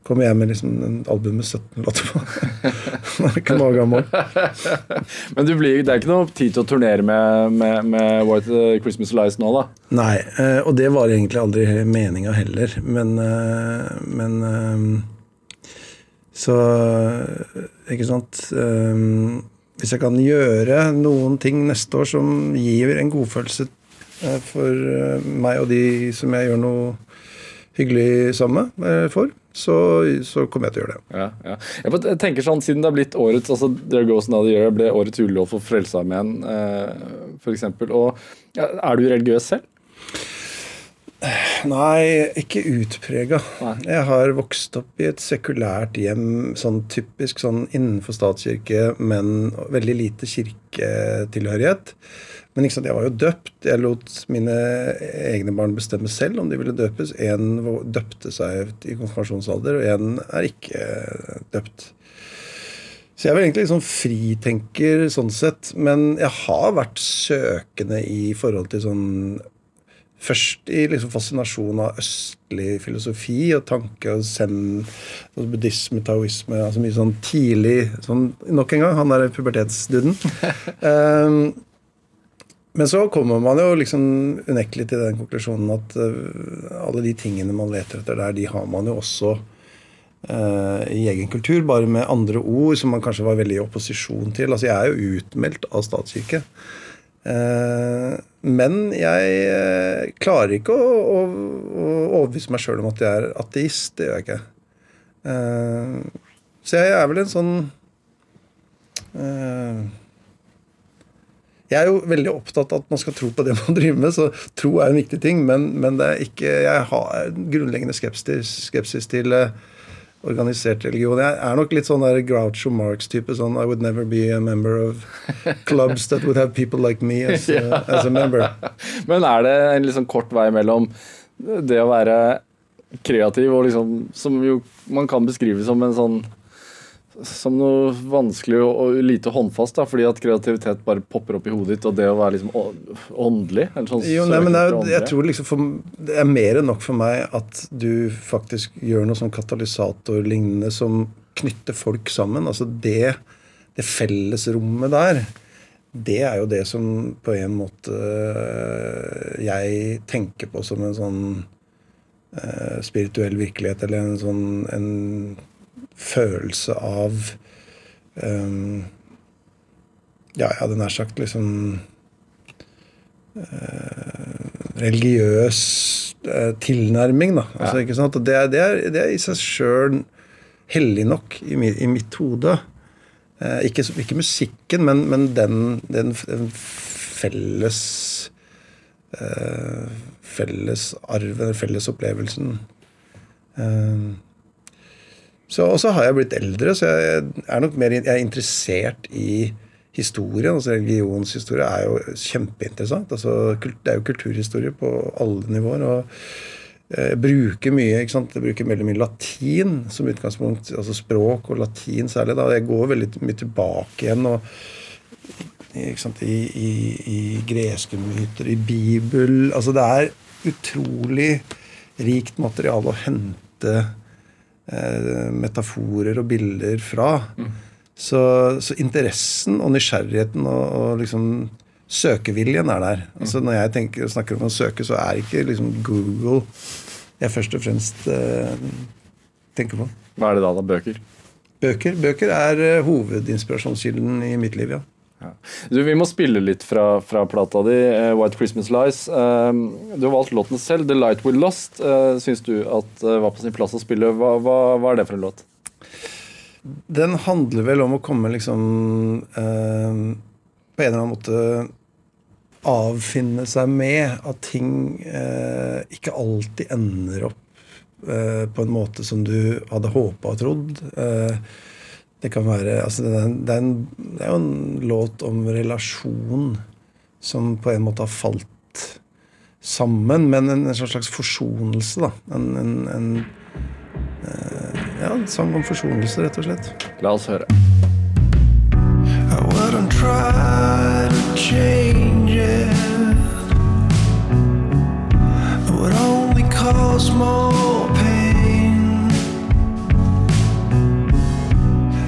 kommer jeg med liksom en album med 17 låter på. [laughs] Det er ikke noe gammel. [laughs] Men du blir, det er ikke noe tid til å turnere med, med, med White eh, Christmas Lies nå, da? Nei, eh, og det var egentlig aldri meninga heller. Men, eh, men eh, Så Ikke sant. Eh, Hvis jeg kan gjøre noen ting neste år som gir en godfølelse eh, for eh, meg og de som jeg gjør noe hyggelig sammen med eh, for, så, så kommer jeg til å gjøre det. Ja, ja. Jeg tenker sånn, Siden det har blitt årets altså There Goes Another Year ble årets julelov for Frelsesarmeen, eh, f.eks. Ja, er du religiøs selv? Nei, ikke utprega. Jeg har vokst opp i et sekulært hjem, sånn typisk sånn innenfor statskirke, men veldig lite kirketilhørighet. Men sant, jeg var jo døpt. Jeg lot mine egne barn bestemme selv om de ville døpes. En døpte seg i konfirmasjonsalder, og en er ikke døpt. Så jeg er vel egentlig liksom fritenker sånn sett, men jeg har vært søkende i forhold til sånn Først i liksom fascinasjon av østlig filosofi og tanke og zen, og buddhisme, taoisme altså Mye sånn tidlig sånn, Nok en gang, han der pubertetsduden. um, [laughs] men så kommer man jo liksom unektelig til den konklusjonen at øh, alle de tingene man leter etter der, de har man jo også uh, i egen kultur, bare med andre ord som man kanskje var veldig i opposisjon til. Altså Jeg er jo utmeldt av statskirke. Uh, men jeg eh, klarer ikke å, å, å overbevise meg sjøl om at jeg er ateist. Det gjør jeg ikke. Eh, så jeg er vel en sånn eh, Jeg er jo veldig opptatt av at man skal tro på det man driver med, så tro er en viktig ting, men, men det er ikke, jeg har grunnleggende skepsis, skepsis til eh, organisert religion. Jeg er nok litt sånn der Groucho Marx-type. sånn I would never be a member of clubs that would have people like me as, uh, [laughs] as a member. [laughs] Men er det en sånn kort vei mellom det å være kreativ og liksom Som jo man kan beskrive som en sånn som noe vanskelig og, lite håndfast, da, fordi at kreativitet bare popper opp i hodet ditt, og det å være liksom åndelig eller sånn Jo, nei, men er, jeg tror liksom for, Det er mer enn nok for meg at du faktisk gjør noe sånn katalysatorlignende som knytter folk sammen. Altså det, det fellesrommet der, det er jo det som på en måte øh, jeg tenker på som en sånn eh, spirituell virkelighet, eller en sånn en følelse av um, Ja, jeg hadde nær sagt liksom uh, religiøs uh, tilnærming, da. Altså, ikke sant? Det, det, er, det er i seg sjøl hellig nok i, mi, i mitt hode. Uh, ikke, ikke musikken, men, men den, den, den felles Felles arven, felles opplevelsen. Så, og så har jeg blitt eldre, så jeg er nok mer jeg er interessert i historien. altså Religionshistorie er jo kjempeinteressant. altså Det er jo kulturhistorie på alle nivåer. og eh, jeg bruker mye ikke sant? Jeg bruker veldig mye latin som utgangspunkt. altså Språk og latin særlig. da, Jeg går veldig mye tilbake igjen. og sant, i, i, i greske myter, i Bibel altså Det er utrolig rikt materiale å hente eh, metaforer og bilder fra. Så, så interessen og nysgjerrigheten og, og liksom søkeviljen er der. Altså Når jeg tenker, snakker om å søke, så er ikke liksom Google jeg først og fremst eh, tenker på. Hva er det da, da? Bøker? Bøker, bøker er eh, hovedinspirasjonskilden i mitt liv, ja. Ja. Du, Vi må spille litt fra, fra plata di, eh, 'White Christmas Lies'. Um, du har valgt låten selv, 'The Light We Lost'. Uh, Syns du at det var på sin plass å spille? Hva, hva, hva er det for en låt? Den handler vel om å komme liksom eh, På en eller annen måte avfinne seg med at ting eh, ikke alltid ender opp eh, på en måte som du hadde håpa og trodd. Eh, det kan være altså det, er, en- det, er en, det er jo en låt om relasjon som på en måte har falt sammen, men en, en slags forsonelse, da. En, en, en ja, en sang om forsonelse, rett og slett. La oss høre. I wouldn't try to change it. It would only cause more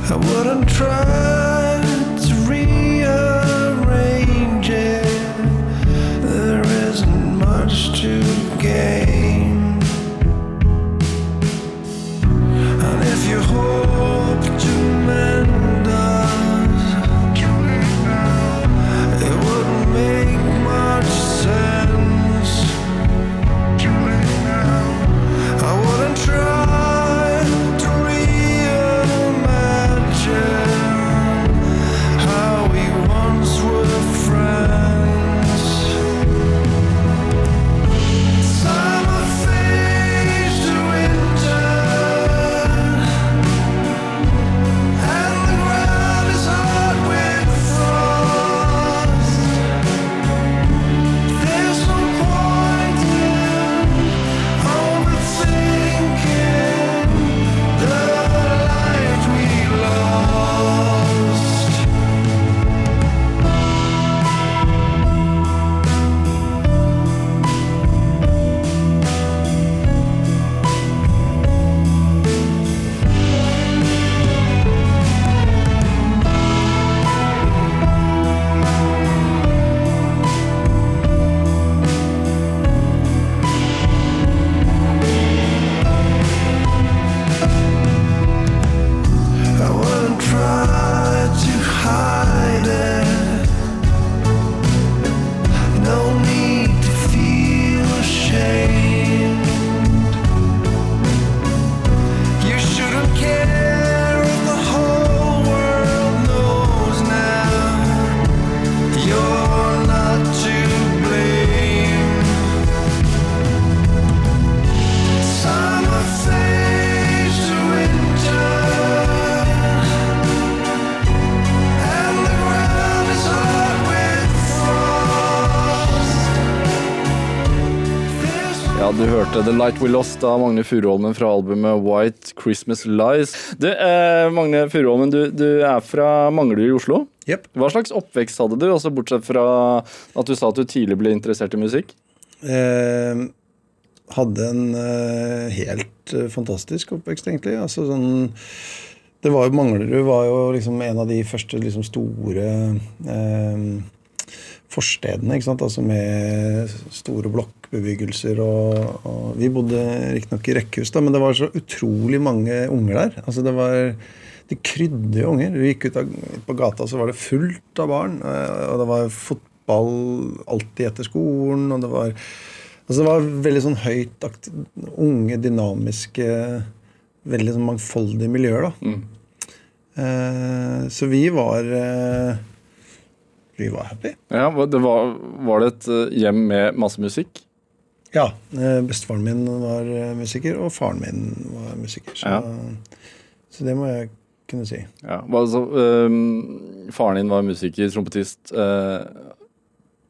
I wouldn't try to rearrange it. There isn't much to gain. And if you hope hørte The Light We Lost av Magne Furuholmen fra albumet White Christmas Lies. Du, eh, Magne Furuholmen, du, du er fra Manglerud i Oslo. Yep. Hva slags oppvekst hadde du, også bortsett fra at du sa at du tidlig ble interessert i musikk? Eh, hadde en eh, helt eh, fantastisk oppvekst, egentlig. Altså sånn Det var jo Manglerud var jo liksom en av de første liksom store eh, forstedene, ikke sant. Altså med store blokkbebyggelser og, og Vi bodde riktignok i rekkehus, da, men det var så utrolig mange unger der. Altså det var de krydde jo unger. Du gikk ut av, på gata, så var det fullt av barn. eh, Og det var fotball alltid etter skolen, og det var Altså det var veldig sånn høyt unge, dynamiske, veldig sånn mangfoldige miljøer, da. Eh, så vi var eh, Vi var happy. Ja, det var, var det et eh, hjem med masse musikk? Ja. Eh, bestefaren min var eh, musiker, og faren min var musiker. Så, så det må jeg kunne si. Ja, altså, um, faren din var musiker, trompetist. uh,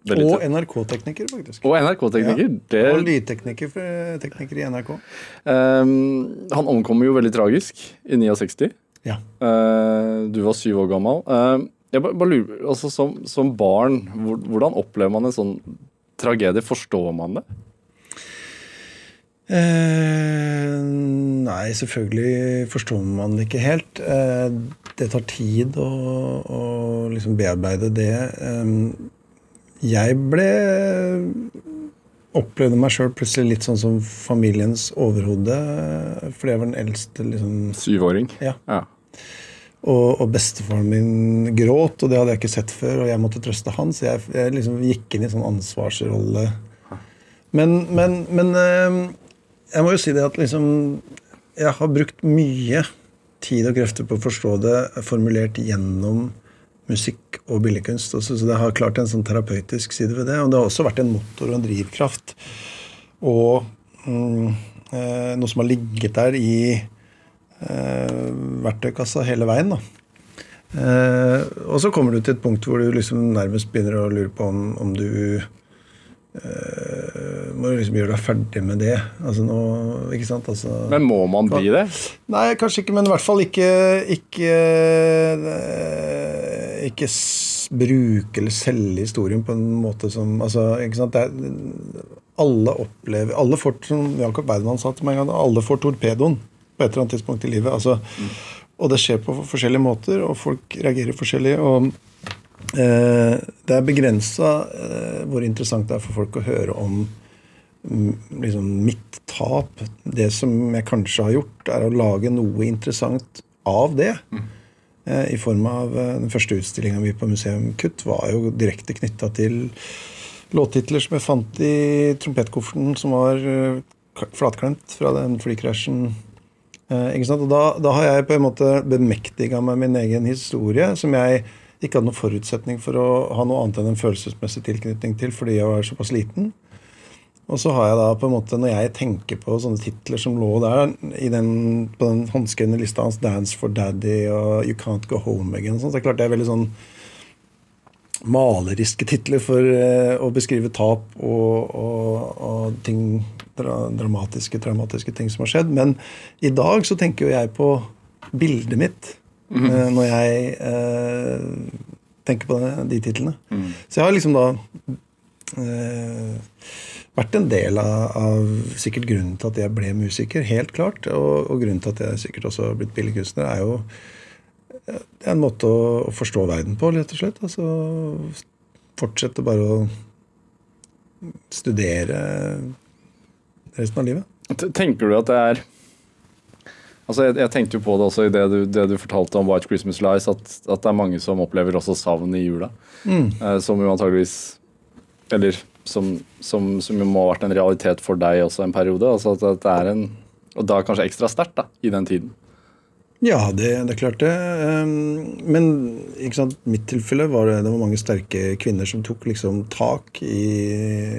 Og. NRK-tekniker, faktisk. og NRK-tekniker. Og Det lydtekniker i NRK. Um, Han omkom jo veldig tragisk i 69. Ja. Uh, du var syv år gammel. Uh, jeg bare, bare lurer, altså som, som barn, hvordan opplever man en sånn tragedie? Forstår man det? Eh, nei, selvfølgelig forstår man det ikke helt. Eh, det tar tid å, å liksom bearbeide det. Eh, jeg ble Opplevde meg sjøl plutselig litt sånn som familiens overhode. Fordi jeg var den eldste. liksom Syvåring. Ja. Ja. Og, og bestefaren min gråt, og det hadde jeg ikke sett før. Og jeg måtte trøste han, så jeg, jeg liksom gikk inn i sånn ansvarsrolle. Men, men, men eh, jeg må jo si det at liksom Jeg har brukt mye tid og krefter på å forstå det formulert gjennom musikk og billedkunst. Også, så det har klart en sånn terapeutisk side ved det. Og det har også vært en motor og en drivkraft. Og mm, eh, noe som har ligget der i eh, verktøykassa hele veien. da. Eh, og så kommer du til et punkt hvor du liksom nærmest begynner å lure på om, om du eh, må du liksom gjøre deg ferdig med det. Altså nå, ikke sant? Altså, Men må man bli det? Nei, kanskje ikke, men i hvert fall ikke Ikke, eh, ikke bruke eller selge historien på en måte som altså, ikke sant? Er, alle opplever Alle får, som Jakob Weidmann sa til meg en gang, alle får torpedoen på et eller annet tidspunkt i livet. Altså, Og det skjer på forskjellige måter, og folk reagerer forskjellig. og Det er begrensa eh, hvor interessant det er for folk å høre om mm, liksom mitt tap. Det som jeg kanskje har gjort, er å lage noe interessant av det. Mm. I form av eh, Den første utstillinga mi på Museum Kutt var jo direkte knytta til låttitler som jeg fant i trompetkofferten, som var eh, flatklemt fra den flykrasjen. Eh? Og da, da har jeg på en måte bemektiga meg min egen historie, som jeg ikke hadde noen forutsetning for å ha noe annet enn en følelsesmessig tilknytning til fordi jeg var såpass liten. Og så har jeg da på en måte, når jeg tenker på sånne titler som lå der den, på den håndskrevne lista hans, 'Dance for Daddy' og 'You Can't Go Home Again', sånn, så det klart det er veldig sånn maleriske titler for eh, å beskrive tap og, og, og ting, dra, dramatiske, traumatiske ting som har skjedd. Men i dag så tenker jo jeg på bildet mitt eh, når jeg eh, tenker på de titlene. Så jeg har liksom da eh, vært en del av, av sikkert grunnen til at jeg ble musiker, helt klart. Og, og grunnen til at jeg sikkert også har blitt billedkunstner, er jo det er en måte å, å forstå verden på, rett og slett. Altså fortsette bare å studere resten av livet. Tenker du at det er Altså, jeg, jeg tenkte jo på det også i det du, det du fortalte om White Christmas Lies, at, at det er mange som opplever også savn i jula. Eh, som jo antageligvis Eller som, som, som jo må ha vært en realitet for deg også en periode. Altså at, at det er en Og da kanskje ekstra sterkt, da, i den tiden. Ja, det, det er klart det. Um, Men ikke sant, mitt tilfelle var det, det var mange sterke kvinner som tok liksom tak i,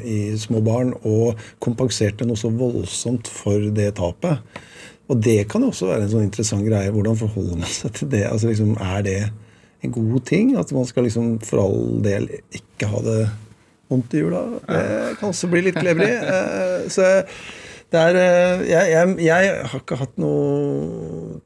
i små barn og kompenserte noe så voldsomt for det tapet. Og det kan også være en sånn interessant greie. Hvordan forholder man seg til det? Altså liksom, Er det en god ting? At man skal liksom for all del ikke ha det vondt i jula? Det kan også bli litt klevrig. [laughs] Eh, Så det er eh, jeg, jeg, jeg har ikke hatt noe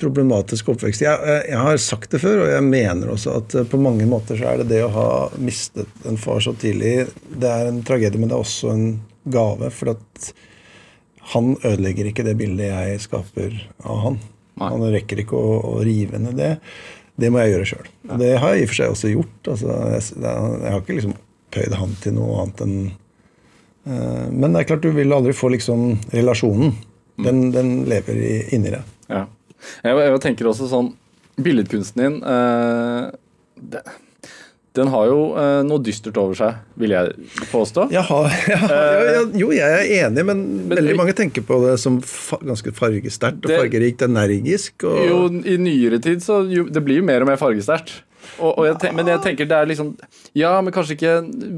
problematisk oppvekst. Jeg, jeg, jeg har sagt det før, og jeg mener også at eh, på mange måter så er det det å ha mistet en far så tidlig Det er en tragedie, men det er også en gave. For at han ødelegger ikke det bildet jeg skaper av han. Nei. Han rekker ikke å, å rive ned det. Det må jeg gjøre sjøl. Og det har jeg i og for seg også gjort. Altså, jeg, jeg har ikke liksom pøyd han til noe annet enn uh, Men det er klart du vil aldri få liksom relasjonen. Den, den lever i, inni deg. Ja. Jeg, jeg tenker også sånn Billedkunsten din uh, det, Den har jo eh, noe dystert over seg, vil jeg påstå. Jaha, [laughs] ja, ja, ja, jo, jeg er enig, men, Men- veldig mange tenker på det som fa ganske fargesterkt og Det- fargerikt, energisk. Og, Jo, i nyere tid så jo, Det blir jo mer og mer fargesterkt. Men jeg tenker det er liksom Ja, men kanskje ikke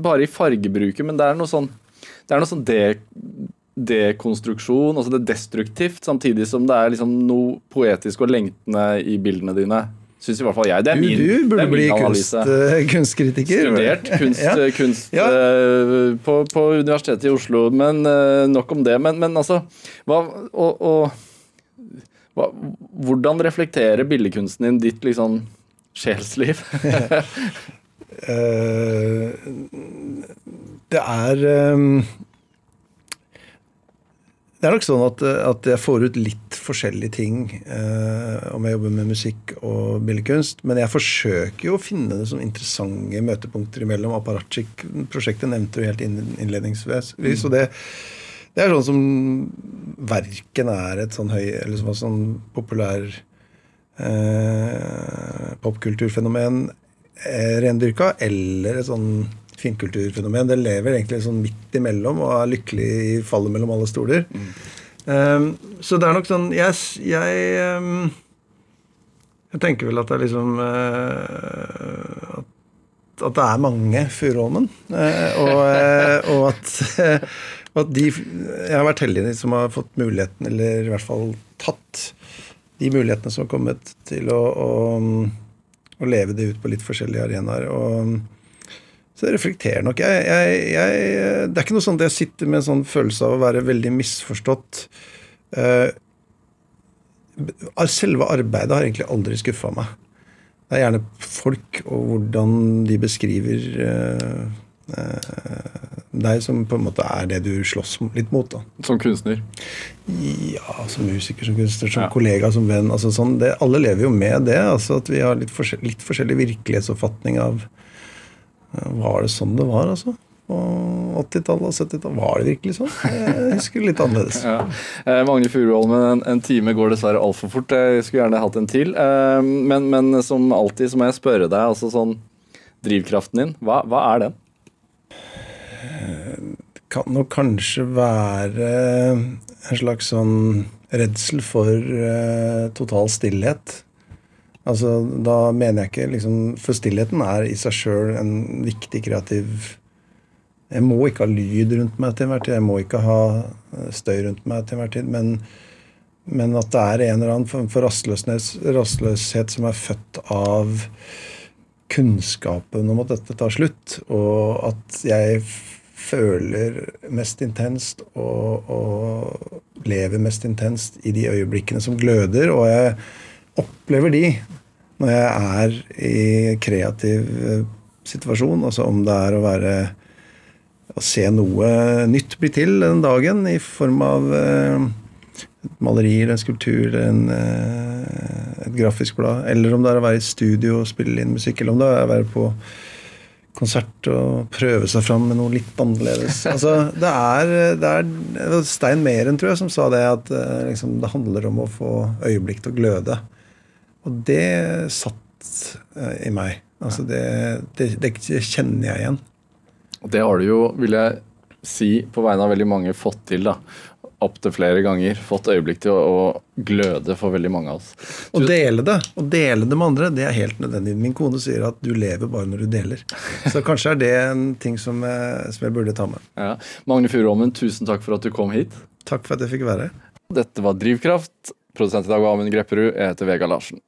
bare i fargebruket, men det er noe sånn Det er noe sånn de, dekonstruksjon, altså det er destruktivt, samtidig som det er liksom noe poetisk og lengtende i bildene dine. Syns i hvert fall jeg. Det er min, du du burde er min bli kunst, eh, kunstkritiker. Studert [laughs] kunst, Ja. kunst Ja. eh, på, på Universitetet i Oslo, men eh, nok om det. Men, men altså hva, og, og, hva, Hvordan reflekterer billedkunsten din ditt liksom sjelsliv? [laughs] Eh, det er ehm, Det er nok sånn at, at jeg får ut litt forskjellige ting eh, om jeg jobber med musikk og billedkunst. Men jeg forsøker jo å finne det som interessante møtepunkter imellom. Apparatchik-prosjektet nevnte du helt innledningsvis. innledningsvis. Og det, det er sånn som verken er et sånn høy eller sånn, sånn populær eh, popkulturfenomen eh, rendyrka, eller et sånn finkulturfenomen. Den lever egentlig sånn midt imellom og er lykkelig i fallet mellom alle stoler. Um, så det er nok sånn Jeg, jeg, um, jeg tenker vel at det er liksom uh, at, at det er mange Furuholmen. Uh, og, uh, og at, [laughs] at de Jeg har vært heldig som har fått muligheten, eller i hvert fall tatt de mulighetene som har kommet til å, å, å leve det ut på litt forskjellige arenaer. Og Så jeg reflekterer nok. Jeg, jeg, jeg, det er ikke noe sånn at jeg sitter med en sånn følelse av å være veldig misforstått. Eh, selve arbeidet har egentlig aldri skuffa meg. Det er gjerne folk og hvordan de beskriver eh, eh, deg, som på en måte er det du slåss litt mot. da. Som kunstner? Ja, som musiker, som kunstner, som Ja. kollega, som venn. altså sånn, det, Alle lever jo med det. altså At vi har litt, forskjell, litt forskjellig virkelighetsoppfatning av Var det sånn det var, altså? På 80-tallet og 70-tallet. Var det virkelig sånn? Jeg husker litt annerledes. [laughs] Ja. Eh, Magne Furuholmen, en, en time går dessverre altfor fort. Jeg skulle gjerne hatt en til. Eh, men, men som alltid så må jeg spørre deg, altså sånn Drivkraften din, hva, hva er den? kan nok kanskje være en slags sånn redsel for eh, total stillhet. Altså, da mener jeg ikke liksom For stillheten er i seg sjøl en viktig kreativ Jeg må ikke ha lyd rundt meg til enhver tid. Jeg må ikke ha eh, støy rundt meg til enhver tid. Men, men at det er en eller annen form for rastløshet, som er født av kunnskapen om at dette tar slutt, og at jeg føler mest intenst og, og lever mest intenst i de øyeblikkene som gløder, og jeg opplever de når jeg er i kreativ eh, situasjon, altså om det er å være å se noe nytt bli til den dagen i form av eh, et maleri eller en skulptur eller en, eh, et grafisk blad, eller om det er å være i studio og spille inn musikk, eller om det er å være på konsert og prøve seg fram med noe litt annerledes. [laughs] Altså, det er, det er Stein Meren, tror jeg, som sa det, at liksom, det handler om å få øyeblikk til å gløde. Og det satt eh, i meg. Altså, det, det, det kjenner jeg igjen. Og Det har du jo, vil jeg si, på vegne av veldig mange fått til. da. Opptil flere ganger. Fått øyeblikk til å, å gløde for veldig mange av oss. Å dele det å dele det med andre, det er helt nødvendig. Min kone sier at du lever bare når du deler. Så kanskje er det en ting som jeg, som jeg burde ta med. Ja. Magne Furuholmen, tusen takk for at du kom hit. Takk for at jeg fikk være. Dette var Drivkraft. Produsent i dag var Amund Grepperud. Jeg heter Vega Larsen.